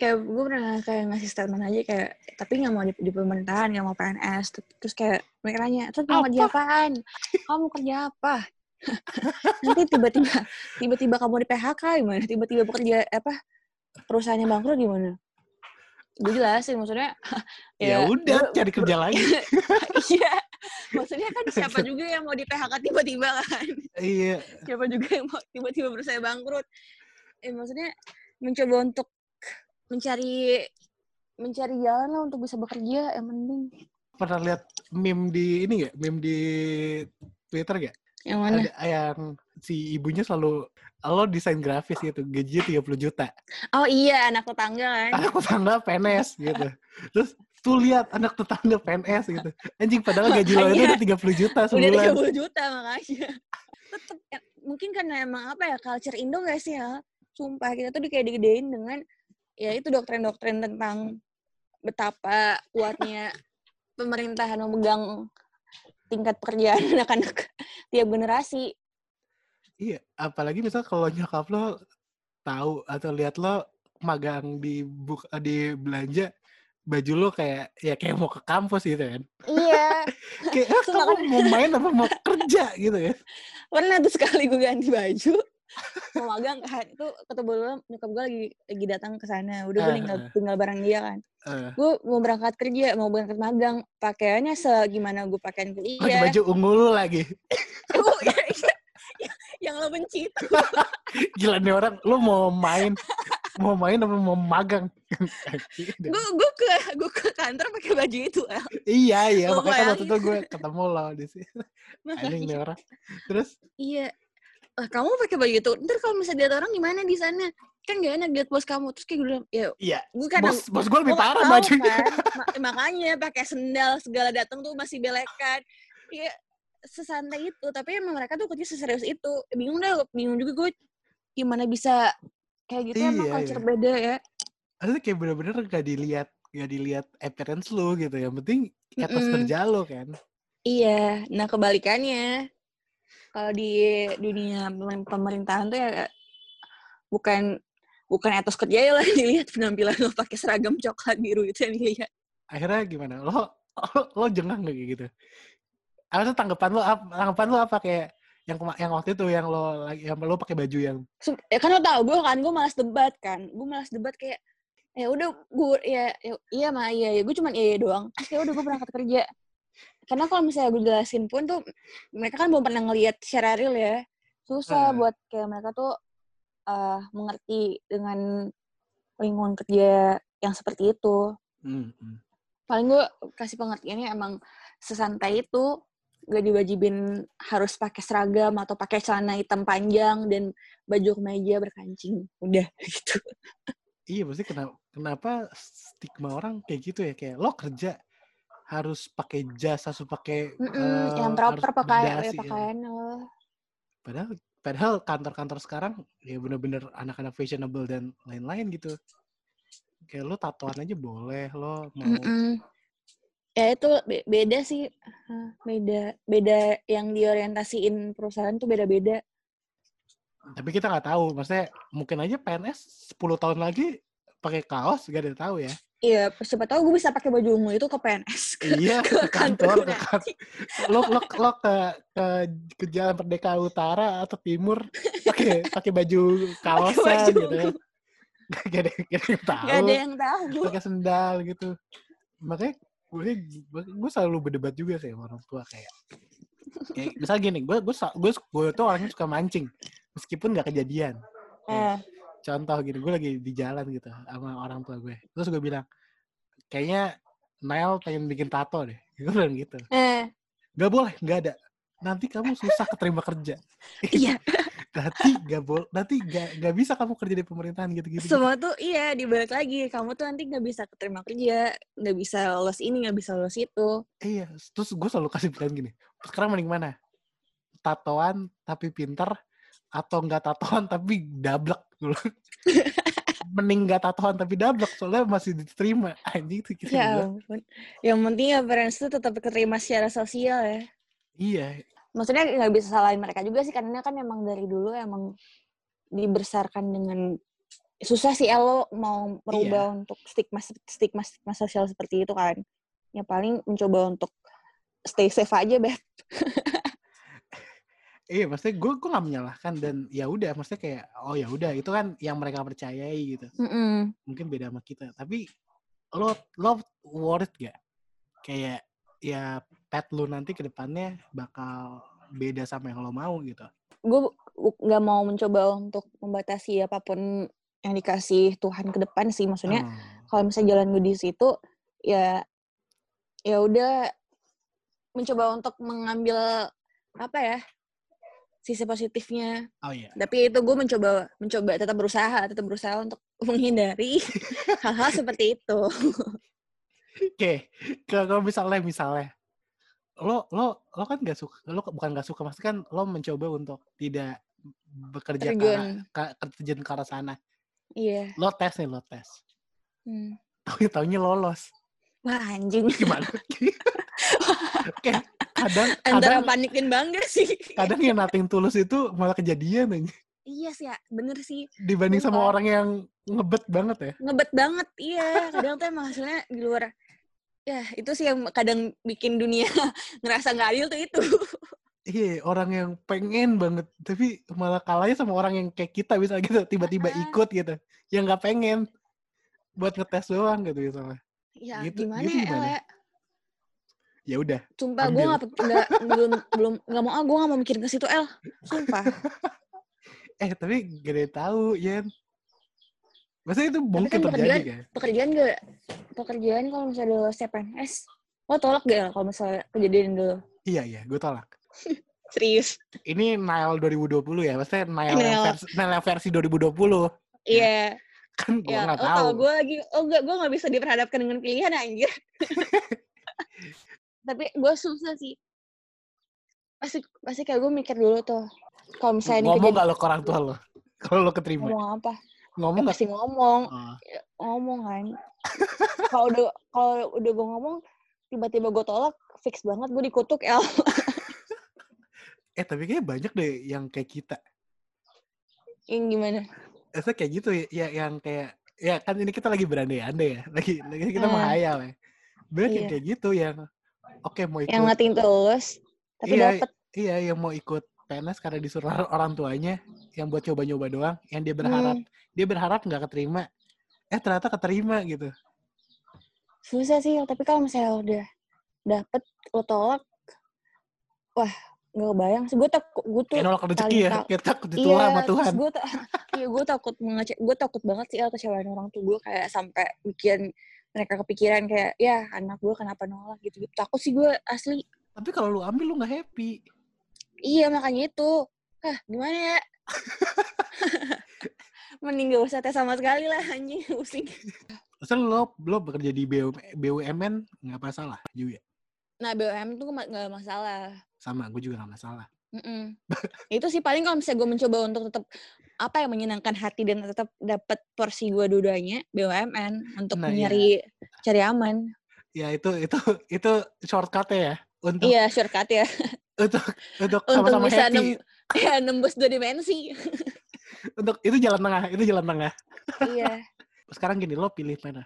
kayak gue pernah kayak ngasih statement aja kayak tapi nggak mau di, di pemerintahan nggak mau PNS terus kayak mereka nanya terus mau kerja apaan kamu kerja apa nanti tiba-tiba tiba-tiba kamu di PHK gimana tiba-tiba bekerja apa perusahaannya bangkrut gimana gue jelasin maksudnya ya, udah cari kerja lagi. Iya maksudnya kan siapa juga yang mau di PHK tiba-tiba kan? Iya. Siapa juga yang mau tiba-tiba berusaha bangkrut? Eh maksudnya mencoba untuk mencari mencari jalan lah untuk bisa bekerja yang penting. Pernah lihat meme di ini gak meme di Twitter gak yang mana? Ada yang si ibunya selalu lo desain grafis gitu gaji 30 juta. Oh iya anak tetangga kan. Anak tetangga PNS gitu. Terus tuh lihat anak tetangga PNS gitu. Anjing padahal gaji lo itu udah 30 juta sebulan. udah 30 juta makanya. Tetep ya, mungkin karena emang apa ya culture Indo gak sih ya? Sumpah kita tuh kayak digedein dengan ya itu doktrin-doktrin tentang betapa kuatnya pemerintahan memegang tingkat pekerjaan anak-anak tiap generasi. Iya, apalagi misal kalau nyokap lo tahu atau lihat lo magang di buk di belanja baju lo kayak ya kayak mau ke kampus gitu kan. Iya. kayak ah, kamu mau main apa mau kerja gitu ya. Pernah tuh sekali gue ganti baju mau magang kan itu ketemu lo nyokap gue lagi lagi datang ke sana udah gue tinggal tinggal bareng dia kan Uh. gue mau berangkat kerja mau berangkat magang pakaiannya segimana gue pakaian Pakai kuliah baju ungu lu lagi. Iya, iya. yang lo benci itu Gila nih orang, lu mau main mau main apa mau magang? gue gue ke gue ke kantor pakai baju itu El. iya iya, Mau makanya kan waktu itu gue ketemu lo di sini. Anjing nih orang. Terus iya "Ah, kamu pakai baju itu ntar kalau misalnya lihat orang gimana di sana kan gak enak lihat bos kamu terus kayak gue bilang ya iya, gue kan bos bos gue lebih parah bajunya. kan. Ma- makanya pakai sendal segala datang tuh masih belekan ya sesantai itu tapi emang mereka tuh kerja seserius itu bingung deh bingung juga gue gimana bisa kayak gitu emang Iya, culture iya. beda ya Maksudnya kayak bener-bener gak dilihat gak dilihat appearance lu gitu. Yang penting etos Mm-mm. kerja lu kan. iya nah kebalikannya kalau di dunia pemer- pemerintahan tuh ya bukan bukan etos kerja ya lah dilihat penampilan lo pakai seragam coklat biru itu yang dilihat Akhirnya gimana? Lo lo, lo jengah gak kayak gitu? Apa tuh tanggapan lo apa, tanggapan lo apa? Kayak yang yang waktu itu yang lo lagi yang lo pakai baju yang ya kan lo tau gue kan gue malas debat kan. Gue malas debat kayak ya udah gue ya, ya iya mah iya ya gue cuman iya, iya doang. Terus ya udah gue berangkat kerja. Karena kalau misalnya gue jelasin pun tuh mereka kan belum pernah ngelihat secara real ya. Susah Eh. buat kayak mereka tuh eh, mengerti dengan lingkungan kerja yang seperti itu. Hmm, hmm. paling gue kasih pengertiannya emang sesantai itu gak diwajibin harus pakai seragam atau pakai celana hitam panjang dan baju kemeja berkancing udah gitu Iya, pasti kenapa kenapa stigma orang kayak gitu ya kayak lo kerja harus pakai jas, harus pakai Mm-mm, eh, yang proper pakai berdasi, ya, ya. pakaiannya loh Padahal padahal kantor-kantor sekarang ya bener-bener anak-anak fashionable dan lain-lain gitu. Kayak lo tatoan aja boleh, lo mau Mm-mm. Ya itu be- beda sih beda beda yang diorientasiin perusahaan tuh beda-beda tapi kita nggak tahu, maksudnya mungkin aja PNS 10 tahun lagi pakai kaos gak ada tahu ya. Iya, siapa tahu gue bisa pakai baju ungu itu ke PNS. Ke, Iya, ke kantor, ke dinasti. lo lo lo ke ke ke jalan Merdeka Utara atau Timur pakai pakai baju kaosan baju gitu ya. Gak ada, gak ada yang tahu. Gak ada yang tahu. pakai sendal gitu makanya gue gue selalu berdebat juga sih sama orang tua kayak kayak misal gini gue gue gue gue tuh orangnya suka mancing meskipun nggak kejadian. Eh, contoh gini gue lagi di jalan gitu sama orang tua gue terus gue bilang kayaknya Nail pengen bikin tato deh. Gue bilang gitu. Eh, nggak boleh nggak ada. Nanti kamu susah keterima kerja. Iya. nanti nggak boleh nanti nggak nggak bisa kamu kerja di pemerintahan gitu gitu Semua tuh iya dibalik lagi. Kamu tuh nanti nggak bisa keterima kerja, nggak bisa lolos ini, nggak bisa lolos itu. Iya, terus gue selalu kasih pilihan gini. Sekarang mending mana? Tatoan tapi pinter atau enggak tatoan tapi dablek dulu. mending enggak tatoan tapi dablek soalnya masih diterima. Anjing tuh gitu. Ya ampun. Yang penting ya parents tuh tetap keterima secara sosial ya. Iya, Maksudnya nggak bisa salahin mereka juga sih karena kan emang dari dulu emang dibesarkan dengan susah sih El, lo mau merubah untuk stigma stigma stigma sosial seperti itu kan ya paling mencoba untuk stay safe aja beb Iya, maksudnya gue gue nggak menyalahkan dan ya udah, maksudnya kayak oh ya udah itu kan yang mereka percayai gitu. Mm-mm. Mungkin beda sama kita, tapi lo lo worried gak? Kayak ya pet lu nanti ke depannya bakal beda sama yang lo mau gitu. gue nggak mau mencoba untuk membatasi apa pun yang dikasih Tuhan ke depan sih maksudnya Oh. kalau misalnya jalan gue di situ ya ya udah mencoba untuk mengambil apa ya sisi positifnya Oh iya. tapi itu gue mencoba mencoba tetap berusaha tetap berusaha untuk menghindari hal-hal seperti itu Oke, ke- kalau misalnya misalnya lo lo lo kan gak suka lo bukan gak suka maksudnya kan lo mencoba untuk tidak bekerja ke Terjun. arah- ke- terjun ke arah sana. iya Lo tes nih lo tes. hmm. Tahu taunya lolos. wah anjing Gimana? Kayak kadang antara kadang panik dan bangga sih kadang yang nating tulus itu malah kejadian aja iya sih ya bener sih dibanding sama orang yang ngebet banget ya. ngebet banget iya kadang tuh emang hasilnya di luar ya itu sih yang kadang bikin dunia ngerasa nggak adil tuh itu Iya, orang yang pengen banget, tapi malah kalahnya sama orang yang kayak kita bisa gitu, tiba-tiba ikut gitu, yang nggak pengen buat ngetes doang gitu misalnya. ya Gitu- gimana gitu gimana? Ya? Ya udah, sumpah gue nggak belum belum nggak mau ah gue nggak mau mikirin ke situ El sumpah eh tapi gak ada yang tahu, Yen. Maksudnya itu mungkin kan terjadi pekerjaan- kan? pekerjaan gak pekerjaan kalau misalnya lo CPNS lo tolak gak kalau misalnya kejadian dulu Iya, iya, gue tolak. serius Ini Nile 2020 ya, maksudnya Nile, yang Nile. versi, Nile yang versi 2020. iya Kan gue nggak lo tahu. tau gue lagi oh gak gue nggak bisa diperhadapkan dengan pilihan anjir tapi gue susah sih pasti pasti kayak gue mikir dulu tuh kalau misalnya ini Ngomong kejadian gak lo ke orang tua lo? Kalau lo keterima. ngomong apa Ngomong ya, gak? pasti ngomong Oh. ngomong kan kalau udah kalau udah gue ngomong tiba-tiba gue tolak fix banget gue dikutuk El Eh tapi kayaknya banyak deh yang kayak kita. yang gimana Itu kayak gitu ya, ya, yang kayak ya kan ini kita lagi berandai-andai ya, lagi, lagi kita Hmm. menghayal ya. Banyak yang Iya. kayak gitu yang oke mau ikut yang ngating tulus tapi Iya, dapet iya yang mau ikut PNS karena disuruh orang tuanya yang buat coba-coba doang, yang dia berharap. Hmm, dia berharap nggak keterima, eh ternyata keterima gitu. susah sih tapi kalau misalnya udah dapet lo tolak wah nggak kebayang sih. Gue takut gue tuh nolak rezeki paling ya, kayak takut ditolak sama Tuhan. gue iya gue takut mengece gue takut banget sih El kecewaan orang tua gue kayak sampai bikin mereka kepikiran kayak ya anak gue kenapa nolak? Gitu gitu takut sih gue asli. Tapi kalau lu ambil lu nggak happy. Iya makanya itu ah gimana ya mending gak usah tes sama sekali lah anjing pusing Terus lo lo bekerja di BUM- BUMN nggak masalah juga. nah BUM tuh nggak masalah Sama, gue juga nggak masalah. Mm-mm. itu sih paling kalau misalnya gue mencoba untuk tetap apa yang menyenangkan hati dan tetap dapat porsi gue dua-duanya BUMN untuk Nah, iya. nyari cari aman Ya itu itu itu shortcutnya ya untuk iya shortcut ya untuk untuk sama-sama bisa happy. nem- ya, nembus dua dimensi. Untuk itu jalan tengah, itu jalan tengah. iya. Sekarang gini lo pilih mana?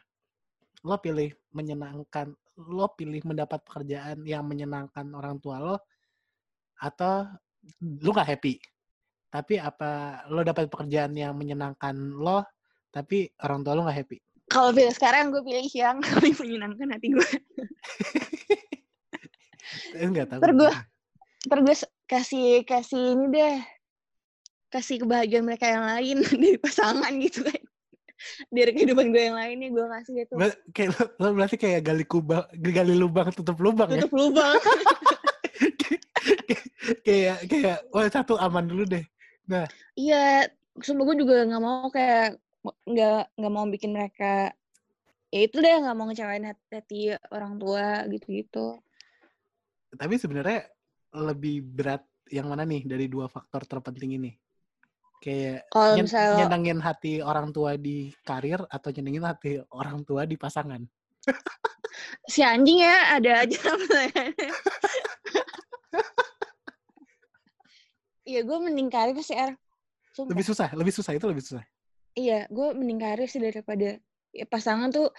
Lo pilih menyenangkan lo pilih mendapat pekerjaan yang menyenangkan orang tua lo atau lo nggak happy? Tapi apa lo dapat pekerjaan yang menyenangkan lo tapi orang tua lo nggak happy? Kalau pilih sekarang gue pilih yang paling menyenangkan hati gue. Eh, nggak tahu. Ntar gua- ntar gue kasih kasih ini deh. Kasih kebahagiaan mereka yang lain dari pasangan gitu kan. Dari kehidupan gue yang lainnya gue kasih gitu. Ber- kayak lo, lo berarti kayak gali kubang gali lubang tutup lubang ya? Tutup lubang. Kayak kayak wah satu aman dulu deh. Iya sumpah gue juga nggak mau kayak nggak nggak mau bikin mereka ya itu deh nggak mau ngecewain hati, hati orang tua gitu gitu tapi sebenarnya lebih berat yang mana nih dari dua faktor terpenting ini kayak kalau nyen- misalnya nyenengin hati orang tua di karir atau nyenengin hati orang tua di pasangan si anjing ya ada aja Iya gue mending karir sih Er. Sumpah. lebih susah lebih susah itu lebih susah Iya, gue mending karir sih daripada ya, pasangan tuh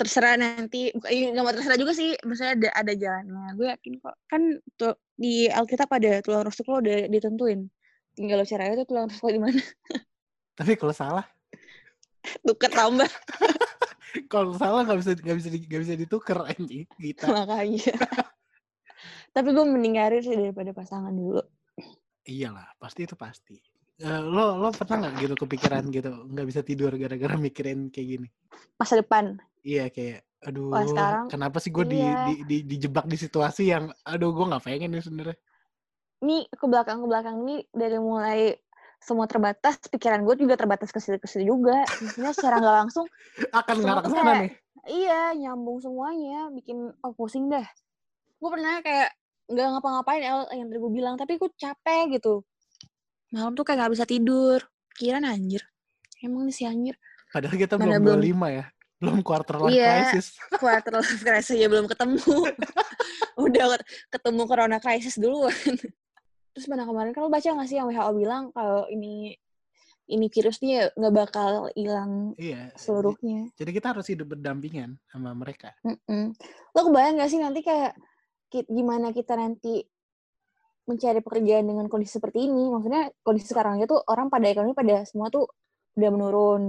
terserah nanti iya, nggak mau terserah juga sih maksudnya ada ada jalannya. Gue yakin kok. Kan tuh di Alkitab ada tulang rusuk lo udah ditentuin. Tinggal lo cari aja tuh tulang rusuk lo di mana. Tapi kalau salah, tuker tambah. Kalau salah nggak bisa nggak bisa nggak bisa ditukar anjing kita. makanya. Tapi gue mending sih daripada pasangan dulu. Iyalah, pasti itu pasti. Eh, lo lo pernah nggak gitu kepikiran gitu nggak bisa tidur gara-gara mikirin kayak gini? masa depan Iya kayak aduh Wah, sekarang- kenapa sih gue di, iya. di, di dijebak di situasi yang aduh gue nggak pengen nih sebenarnya. ini ke belakang ke belakang ini dari mulai semua terbatas pikiran gue juga terbatas ke situ ke situ juga maksudnya secara nggak langsung Akan ngarah ke sana nih. iya nyambung semuanya bikin oh pusing dah gue pernah kayak nggak ngapa-ngapain yang tadi gue bilang tapi gue capek gitu malam tuh kayak nggak bisa tidur pikiran anjir emang nih si anjir Padahal kita Mana belum belum- 25 ya. Belum quarter life Iya. crisis. quarter life crisis ya belum ketemu udah ket- ketemu corona crisis duluan terus mana kemarin kalau baca nggak sih yang WHO bilang kalau ini ini virus nih nggak bakal hilang Iya. seluruhnya Jadi kita harus hidup berdampingan sama mereka. Mm-mm. Lo kebayang gak sih nanti kayak gimana kita nanti mencari pekerjaan dengan kondisi seperti ini? Maksudnya kondisi sekarang tuh orang pada ekonomi pada semua tuh udah menurun.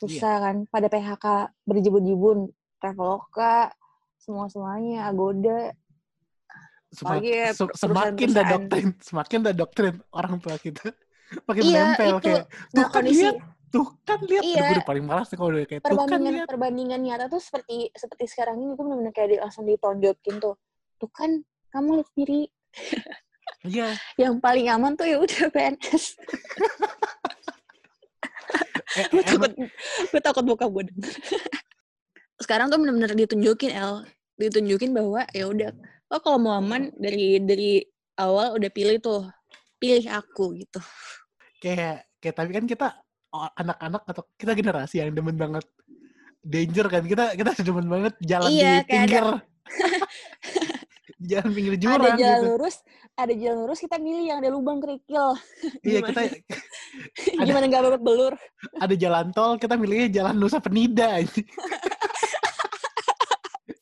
Susah kan, pada PHK berjibun-jibun. Traveloka, semua-semuanya, Agoda. Semak- ya, se- semakin dah perusahaan-perusahaan. doktrin, semakin dah doktrin orang tua kita. Makin Iya, menempel itu. kayak tuh Nah, kan kondisi lihat, tuh kan lihat. Iya. gue udah paling malas kalau udah kayak tuh kan perbandingan lihat. perbandingan nyata tuh seperti seperti sekarang ini gue benar-benar kayak di- langsung ditonjokin tuh. Tuh kan kamu lihat sendiri Iya. yang paling aman tuh ya udah PNS. Eh, gue takut gue takut bokap gue denger. sekarang tuh bener-bener ditunjukin El ditunjukin bahwa ya udah lo kalau mau aman dari dari awal udah pilih tuh pilih aku gitu kayak kayak tapi kan kita anak-anak atau kita generasi yang demen banget danger kan kita kita demen banget jalan Iya, di ada- pinggir jalan pinggir ada jurang jalan gitu. lurus ada jalan lurus kita milih yang ada lubang kerikil. Iya kita Ada- gimana nggak babak belur? ada jalan tol kita milihnya jalan Nusa Penida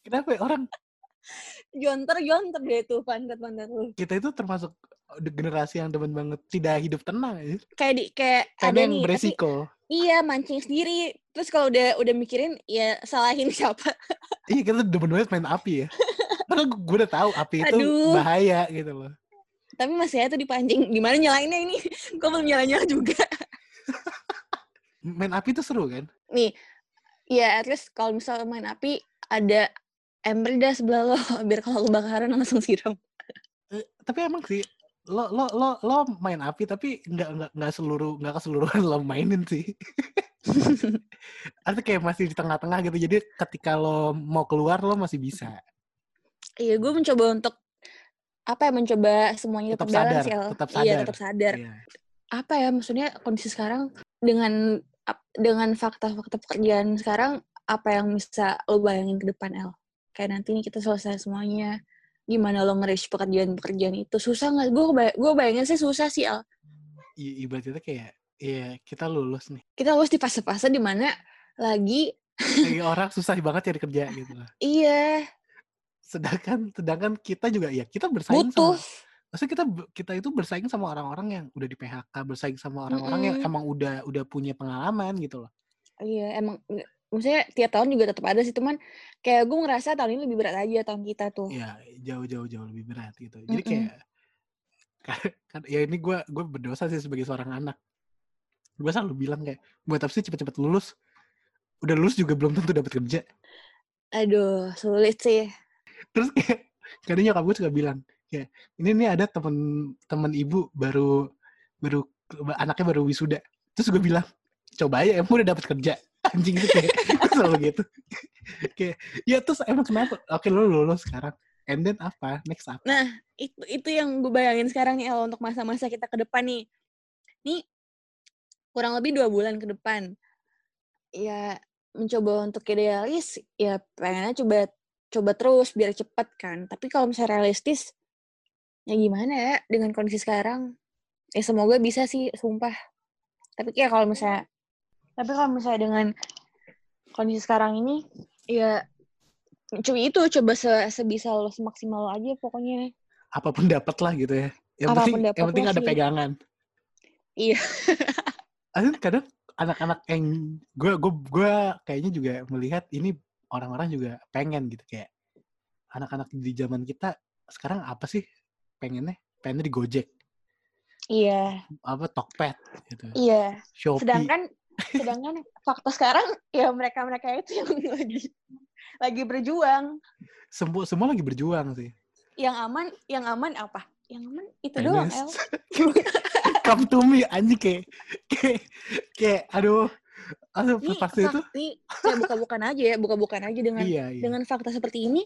kenapa ya orang? Jonter jonter deh tuh pantat pantat lu. Kita itu termasuk generasi yang demen banget tidak hidup tenang ya. kayak di kayak karena ada yang nih tapi beresiko. iya mancing sendiri. Terus kalau udah udah mikirin ya salahin siapa. Iya kita demen banget main api ya karena gue udah tahu api itu Aduh. bahaya gitu loh. Tapi masih aja tuh dipancing. Gimana nyalainnya ini? Gue belum nyala nyala juga. Main api itu seru kan? Nih ya at least kalau misal main api ada ember dah sebelah lo biar kalau kebakaran langsung siram. Eh, tapi emang sih lo lo lo lo main api tapi nggak nggak nggak seluruh nggak keseluruhan lo mainin sih. Artinya kayak masih di tengah-tengah gitu. Jadi ketika lo mau keluar lo masih bisa iya gue mencoba untuk apa ya mencoba semuanya Tetap tetap, sadar, ya tetap iya sadar. tetap sadar. Iya. apa ya maksudnya kondisi sekarang dengan dengan fakta-fakta pekerjaan sekarang apa yang bisa lo bayangin ke depan El? Kayak nanti nih kita selesai semuanya gimana lo nge pekerjaan-pekerjaan itu? Susah nggak? Gue gue bayangin sih susah sih El. I- ibaratnya kayak iya kita lulus nih. Kita harus di fase-fase di mana lagi kayak orang susah banget cari kerja gitu. Iya sedangkan sedangkan kita juga ya kita bersaing butuh. Sama maksudnya kita kita itu bersaing sama orang-orang yang udah di PHK bersaing sama orang-orang yang Mm-mm. emang udah udah punya pengalaman gitu loh. Iya emang maksudnya tiap tahun juga tetap ada sih cuman kayak gue ngerasa tahun ini lebih berat aja tahun kita tuh. Ya jauh jauh jauh lebih berat gitu. Jadi Mm-mm. kayak kan ya ini gue gue berdosa sih sebagai seorang anak. Gue selalu bilang kayak buat apa sih cepet-cepet lulus? Udah lulus juga belum tentu dapat kerja. Aduh sulit sih terus kayak kadang nyokap gue suka bilang kayak ini nih ada temen temen ibu baru baru anaknya baru wisuda. Terus gue bilang coba aja emang udah dapat kerja. Anjing itu kayak selalu gitu. Kayak ya terus emang kenapa? Oke lu lulus sekarang and then apa? Next apa? Nah, itu itu yang gue bayangin sekarang nih El untuk masa-masa kita ke depan nih. Nih kurang lebih dua bulan ke depan. Ya mencoba untuk idealis, ya pengennya coba coba terus biar cepet kan. Tapi kalau misalnya realistis, ya gimana ya dengan kondisi sekarang? Ya semoga bisa sih, sumpah. Tapi kayak kalau misalnya, tapi kalau misalnya dengan kondisi sekarang ini, ya cuma itu coba se sebisa lo semaksimal lo aja pokoknya. Apa pun dapat lah gitu ya. Yang Apa pun penting, yang penting ada sih. pegangan. Iya. Aduh, kadang anak-anak yang gue gue gue kayaknya juga melihat ini orang-orang juga pengen gitu kayak anak-anak di zaman kita sekarang apa sih pengennya pengennya di Gojek Iya. apa Tokped gitu Iya. Shopee Sedangkan sedangkan fakta sekarang ya mereka-mereka itu yang lagi lagi berjuang. semua semua lagi berjuang sih Yang aman, yang aman apa? Yang aman itu doang, PNS. El. come to me anjing kayak kayak kayak aduh aduh Ini pasti itu fakti, saya buka-bukan aja ya, buka-bukan aja dengan iya iya dengan fakta seperti ini,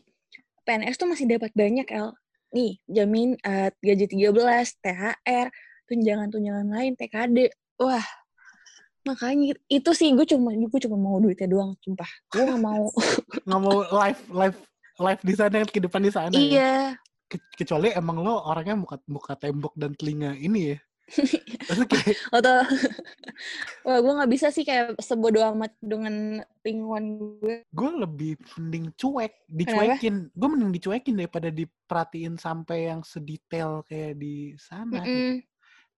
PNS tuh masih dapat banyak, El. Nih, jamin eh, gaji 13, THR, tunjangan-tunjangan lain, TKD. Wah, makanya itu sih gue cuma gue cuma mau duitnya doang, sumpah. Gue gak mau. nggak mau live live live di sana kehidupan di sana ya. iya, Ke- kecuali emang lo orangnya muka muka tembok dan telinga ini ya Kayak atau wah gue nggak bisa sih kayak sebodoh amat dengan lingkungan gue. gue lebih mending cuek dicuekin gue mending dicuekin daripada diperhatiin sampai yang sedetail kayak di sana gitu. Mm-mm.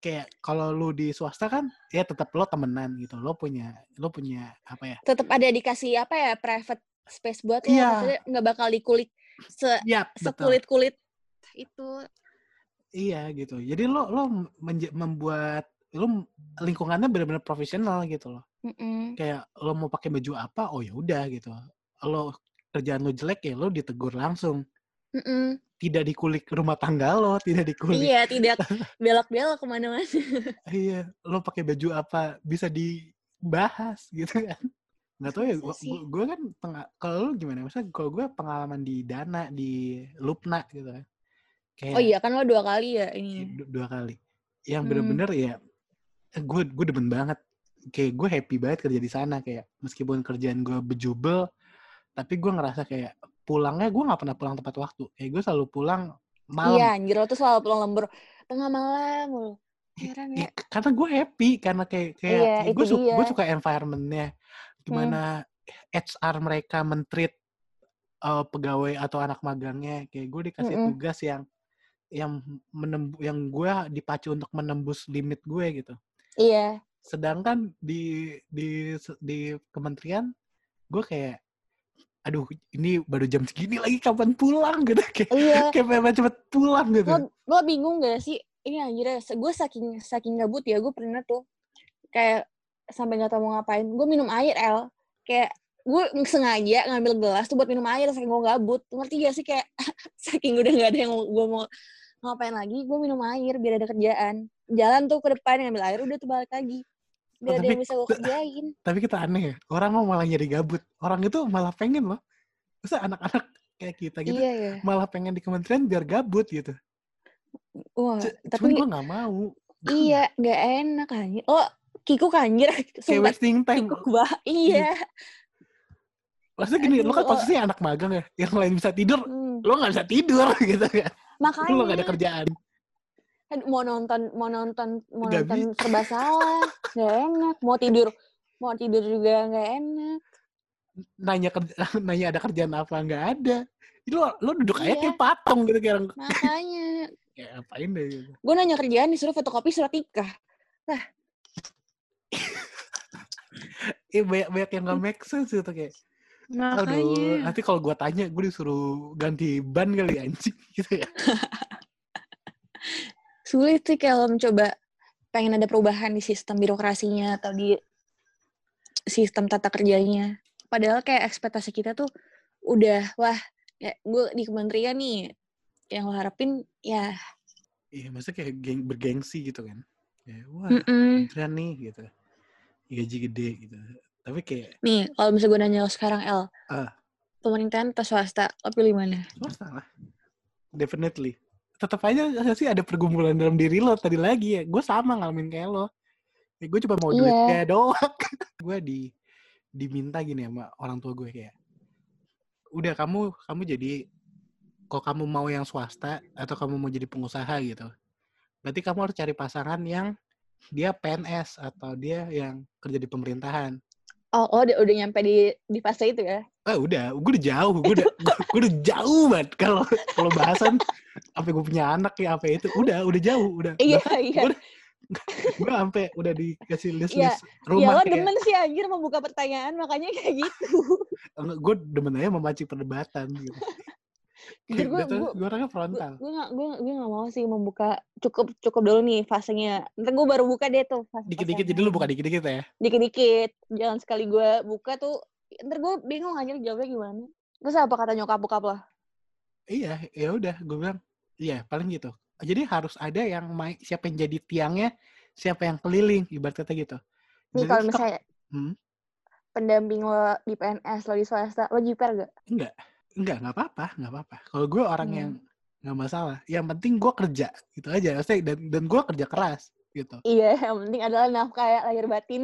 kayak kalau lu di swasta kan ya tetap lo temenan gitu lo punya lo punya apa ya Tetap ada dikasih apa ya private space buat lo, Iya. maksudnya nggak bakal dikulik se ya betul sekulit kulit itu. Iya gitu. Jadi lo lo membuat lo lingkungannya benar-benar profesional gitu loh. Mm-mm. kayak lo mau pakai baju apa oh ya udah gitu. Lo kerjaan lo jelek ya lo ditegur langsung. Mm-mm. tidak dikulik rumah tangga lo tidak dikulik. Iya, tidak belok-belok ke mana-mana. iya lo pakai baju apa bisa dibahas gitu kan. Nggak tahu ya gua kan kalau lu gimana? Misalnya kalau gue pengalaman di dana di lupna gitu kan kayak Oh iya, kan lo dua kali ya ini. du- dua kali yang Hmm. bener-bener ya gue gue demen banget kayak gue happy banget kerja di sana kayak meskipun kerjaan gue bejubel tapi gue ngerasa kayak pulangnya gue nggak pernah pulang tepat waktu kayak gue selalu pulang malam Iya, anjir lo tuh selalu pulang lembur tengah malam mulu. Heran Ya, karena gue happy karena kayak kayak Iya, gue suka gue. Hmm. suka environmentnya gimana HR mereka mentreat uh, pegawai atau anak magangnya kayak gue dikasih Mm-mm. tugas yang yang menembu yang gue dipacu untuk menembus limit gue gitu Iya. sedangkan di di di kementerian gue kayak aduh ini baru jam segini lagi kapan pulang gitu kayak Iya. kayak pengen cepet pulang gitu Lo, lo bingung gak sih? Ini anjir, gue saking saking gabut ya, gue pernah tuh kayak sampai nggak tahu mau ngapain. Gue minum air, El. Kayak gue sengaja ngambil gelas tuh buat minum air saking gue gabut. Ngerti gak sih kayak saking udah nggak ada yang gue mau ngapain lagi, gue minum air biar ada kerjaan. Jalan tuh ke depan ngambil air, udah tuh balik lagi. Biar ada tapi- yang bisa gue kerjain. tapi kita aneh ya orang mau malah nyari gabut orang itu malah pengen loh masa anak-anak kayak kita gitu Iya ya. malah pengen di kementerian biar gabut gitu Wah, C- tapi gue nggak mau iya nggak enak anjir. Oh, Kiku anjir. kayak wasting time Kiku bah. Iya. Maksudnya gini lo kan posisinya anak magang ya yang lain bisa tidur Hmm. lo nggak bisa tidur gitu kan. Makanya. lo nggak ada kerjaan. Aduh, mau nonton mau nonton mau Nggak nonton serba salah nggak enak. Mau tidur mau tidur juga nggak enak. Nanya kerja nanya ada kerjaan apa nggak ada. Lo lo duduk aja Iya. kayak patung gitu kayak makanya. Kayak apain deh gitu. gue nanya kerjaan disuruh fotokopi surat nikah. Eh banyak banyak yang nggak make sense gitu kayak Aduh, makanya nanti kalau gua tanya, gue disuruh ganti ban kali anjing gitu ya. sulit sih kalau mencoba pengen ada perubahan di sistem birokrasinya atau di sistem tata kerjanya padahal kayak ekspektasi kita tuh udah wah ya gue di kementerian nih yang lo harapin ya Iya, maksudnya kayak geng, bergengsi gitu kan. Ya, wah, mm-mm. kementerian nih gitu. Gaji gede gitu. Tapi kayak nih kalau misalnya gue nanya lo sekarang El Ah. pemerintahan atau swasta lo pilih mana swasta lah. Definitely. Tetap aja sih ada pergumulan dalam diri lo tadi lagi ya. Gue sama ngalamin kayak lo. Ya, gue cuma mau Iya. duitnya doang. gue di diminta gini sama orang tua gue kayak udah kamu kamu jadi kalau kamu mau yang swasta atau kamu mau jadi pengusaha gitu berarti kamu harus cari pasangan yang dia PNS atau dia yang kerja di pemerintahan. Oh, oh udah, udah nyampe di di fase itu ya? Ah udah, gue udah jauh, gue udah gue udah jauh banget kalau kalau bahasan apa gue punya anak ya apa itu udah udah jauh udah Iya, iya. gue sampai udah dikasih list Iya, list Ya rumah lo kayak demen sih anjir membuka pertanyaan makanya kayak gitu. gue demen aja memancing perdebatan gitu. Jujur gue gue gue orangnya gue frontal. gue gak gue gue gak mau sih membuka cukup cukup dulu nih fasenya. Ntar gue baru buka deh tuh fase Dikit-dikit jadi lu buka dikit-dikit ya. dikit-dikit. Jangan sekali gue buka tuh ntar gue bingung anjir jawabnya gimana. Terus apa kata nyokap bokap lah? Iya, ya udah gue bilang iya paling gitu. Jadi harus ada yang main siapa yang jadi tiangnya, siapa yang keliling ibarat kata gitu. Nih kalau misalnya Hmm? pendamping lo di PNS lo di swasta lo jiper gak? enggak, enggak nggak apa-apa, nggak apa-apa. Kalau gue orang Hmm. yang nggak masalah. Yang penting gue kerja gitu aja. Maksudnya, dan dan gue kerja keras gitu. Iya yang penting adalah nafkah ya, lahir batin.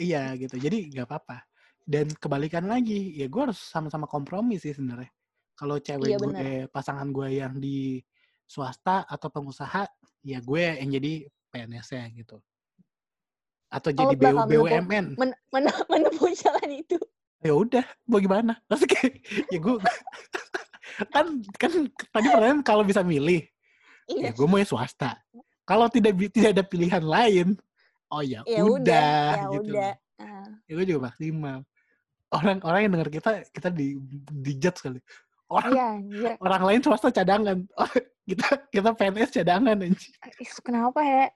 Iya gitu. Jadi nggak apa-apa. Dan kebalikan lagi, ya gue harus sama-sama kompromi sih sebenarnya. Kalau cewek Iya, gue, eh, pasangan gue yang di swasta atau pengusaha, ya gue yang jadi PNS-nya gitu. Atau jadi Oh, BU, BUMN. Men men- menempuh jalan itu. Ya udah, mau gimana? Terus kayak, ya gue kan kan tadi pertanyaan kalau bisa milih, ya Iya. gue mau yang swasta. Kalau tidak tidak ada pilihan lain, oh ya, Ya udah, udah, ya gitu. udah. Ah. ya gue juga maksimal orang-orang yang denger kita kita di di judge kali orang Iya anjir. orang lain swasta cadangan oh, kita kita PNS cadangan anjing. Ih, Kenapa ya?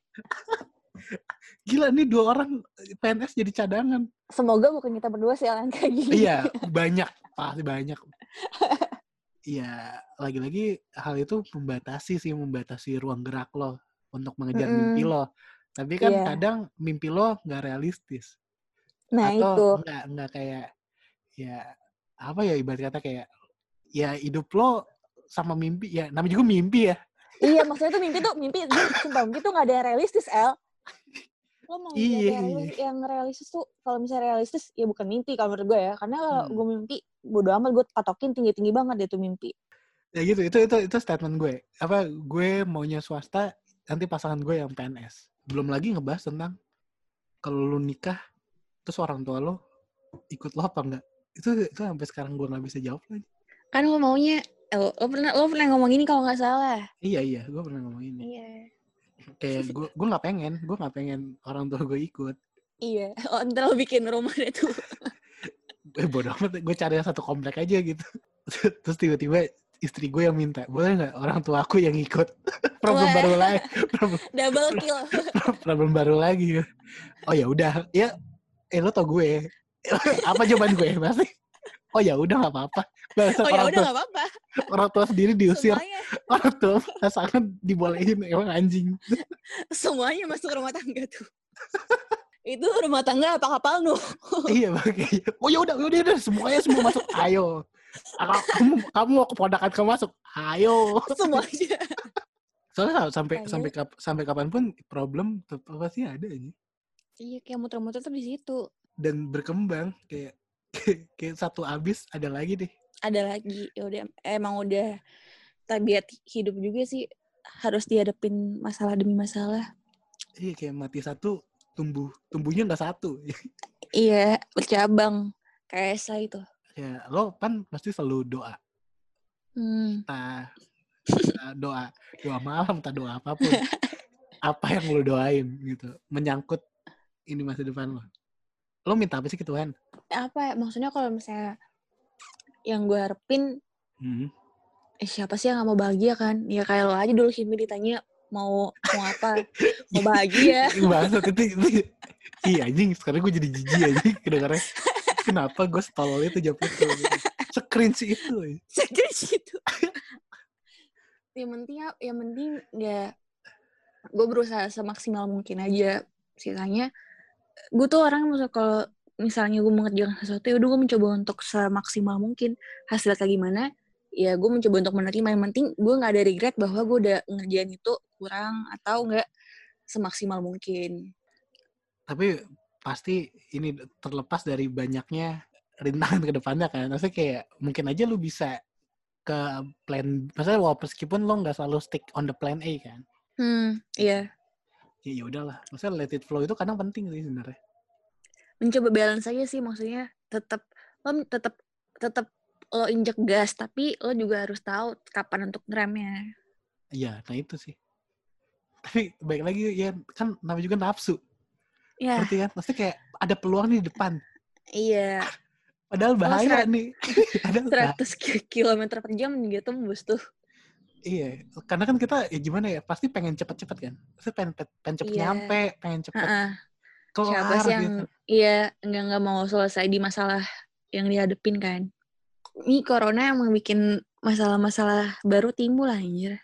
Gila nih dua orang PNS jadi cadangan Semoga bukan kita berdua sih yang kayak gini. iya banyak pasti banyak iya lagi-lagi hal itu membatasi sih membatasi ruang gerak lo untuk mengejar mimpi Mm-mm. lo tapi kan Iya. kadang mimpi lo nggak realistis Nah atau itu. enggak enggak kayak ya apa ya ibarat kata kayak ya hidup lo sama mimpi ya namanya juga mimpi ya Iya maksudnya tuh mimpi tuh mimpi sumpah mimpi tuh gak ada yang realistis El. Lo mau Iya, iya. realis- yang realistis tuh kalau misalnya realistis ya bukan mimpi kalau menurut gue ya karena kalau Hmm. gue mimpi bodo amat gue patokin tinggi tinggi banget deh tuh mimpi. ya gitu itu itu itu statement gue apa gue maunya swasta nanti pasangan gue yang PNS belum lagi ngebahas tentang kalau lu nikah terus orang tua lo ikut lo apa enggak itu itu sampai sekarang gue nggak bisa jawab lagi Kan lo maunya eh, lo, lo pernah lo pernah ngomong ini kalau nggak salah. iya iya gue pernah ngomong ini Iya. Kayak gue gue nggak pengen gue nggak pengen orang tua gue ikut Iya. Oh, ntar lo bikin rumah deh tuh. eh bodo amat gue cari yang satu komplek aja gitu terus tiba-tiba istri gue yang minta boleh nggak orang tua aku yang ikut problem Wah. baru lagi problem, Double kill. problem baru lagi oh ya udah ya eh lo tau gue apa jawaban gue masih oh ya udah nggak apa-apa Bahasa Oh ya orang, udah tua, apa-apa. orang tua sendiri diusir Semuanya orang tua pasangan dibolehin emang anjing semuanya masuk rumah tangga tuh. itu rumah tangga apa kapal nuh? iya makanya oh ya udah udah udah semuanya semua masuk ayo kamu kamu mau keponakan kamu masuk ayo semuanya. soalnya sampai Makanya. sampai kap, sampai kapan pun problem tetap pasti ada aja Iya kayak muter-muter tuh di situ. dan berkembang kayak kayak satu abis ada lagi deh. Ada lagi, ya udah. Emang udah tabiat hidup juga sih harus dihadapin masalah demi masalah. iya kayak mati satu tumbuh tumbuhnya nggak satu. Iya, bercabang kayak Esa itu. ya lo kan pasti selalu doa. Hmm. entah doa doa malam entah doa apa pun. Apa yang lo doain gitu. Menyangkut ini masa depan lo. Lo minta apa sih ke Tuhan Apa ya, maksudnya kalau misalnya yang gue harapin hmm. eh, siapa sih yang gak mau bahagia kan? Ya kayak lo aja dulu Kimi ditanya mau mau apa? mau bahagia. Bangsat itu, itu iya anjing sekarang gue jadi jijik anjing kedengarannya kenapa gue stolol itu jawab itu screen sih itu ya. Segera situ. yang penting ap- yang penting ya gue berusaha semaksimal mungkin aja sisanya gue tuh orang maksud kalau misalnya gue mengerjakan sesuatu ya udah gue mencoba untuk semaksimal mungkin. Hasilnya kayak gimana? Ya gue mencoba untuk menerima. Yang penting gue nggak ada regret bahwa gue udah ngerjain itu kurang atau nggak semaksimal mungkin. Tapi pasti ini terlepas dari banyaknya rintangan ke depannya kan. Maksudnya kayak mungkin aja lu bisa ke plan maksudnya walaupun meskipun lo nggak selalu stick on the plan A kan. Hmm iya. Ya ya udahlah. Maksudnya let it flow itu kadang penting sih sebenarnya mencoba balance aja sih maksudnya tetap lo tetap tetap lo injek gas tapi lo juga harus tahu kapan untuk ngeremnya. Iya nah itu sih. Tapi baik lagi ya kan namanya juga nafsu. Ya ngerti kan? Maksudnya kayak ada peluang nih di depan. Iya. Padahal bahaya serat- nih. Padahal bah- 100 km per jam juga tembus tuh. Iya karena kan kita ya gimana ya pasti pengen cepet-cepet kan? Pasti pengen pengen cepet Iya. nyampe pengen cepet Heeh. Kelar siapa sih yang gitu iya nggak nggak mau selesai di masalah yang dihadepin kan? Ini corona emang bikin masalah-masalah baru timbul lah anjir.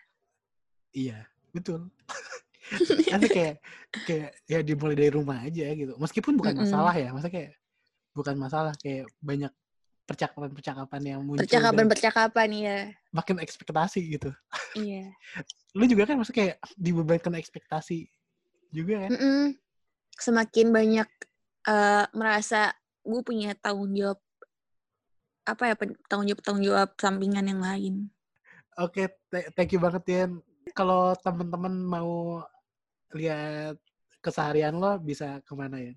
Iya betul. Nanti kayak kayak ya dimulai dari rumah aja gitu. Meskipun bukan Mm-mm. masalah ya maksudnya kayak bukan masalah kayak banyak percakapan-percakapan yang muncul percakapan-percakapan iya. makin ekspektasi gitu. Iya. Lu juga kan maksudnya kayak dibebankan ekspektasi juga kan? Mm-mm. Semakin banyak eh, merasa gue punya tanggung jawab apa ya tanggung jawab tanggung jawab sampingan yang lain oke th- thank you banget ya kalau teman-teman mau lihat keseharian lo bisa ke mana ya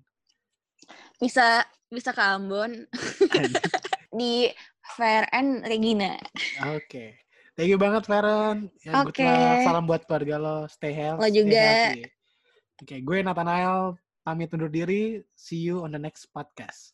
bisa bisa ke Ambon di Fair and Regina Oke. Thank you banget, Feren. Ya, Oke. luck. Salam buat keluarga lo. Stay healthy. Lo juga. healthy. Oke, gue Nathanael. Pamit undur diri. See you on the next podcast.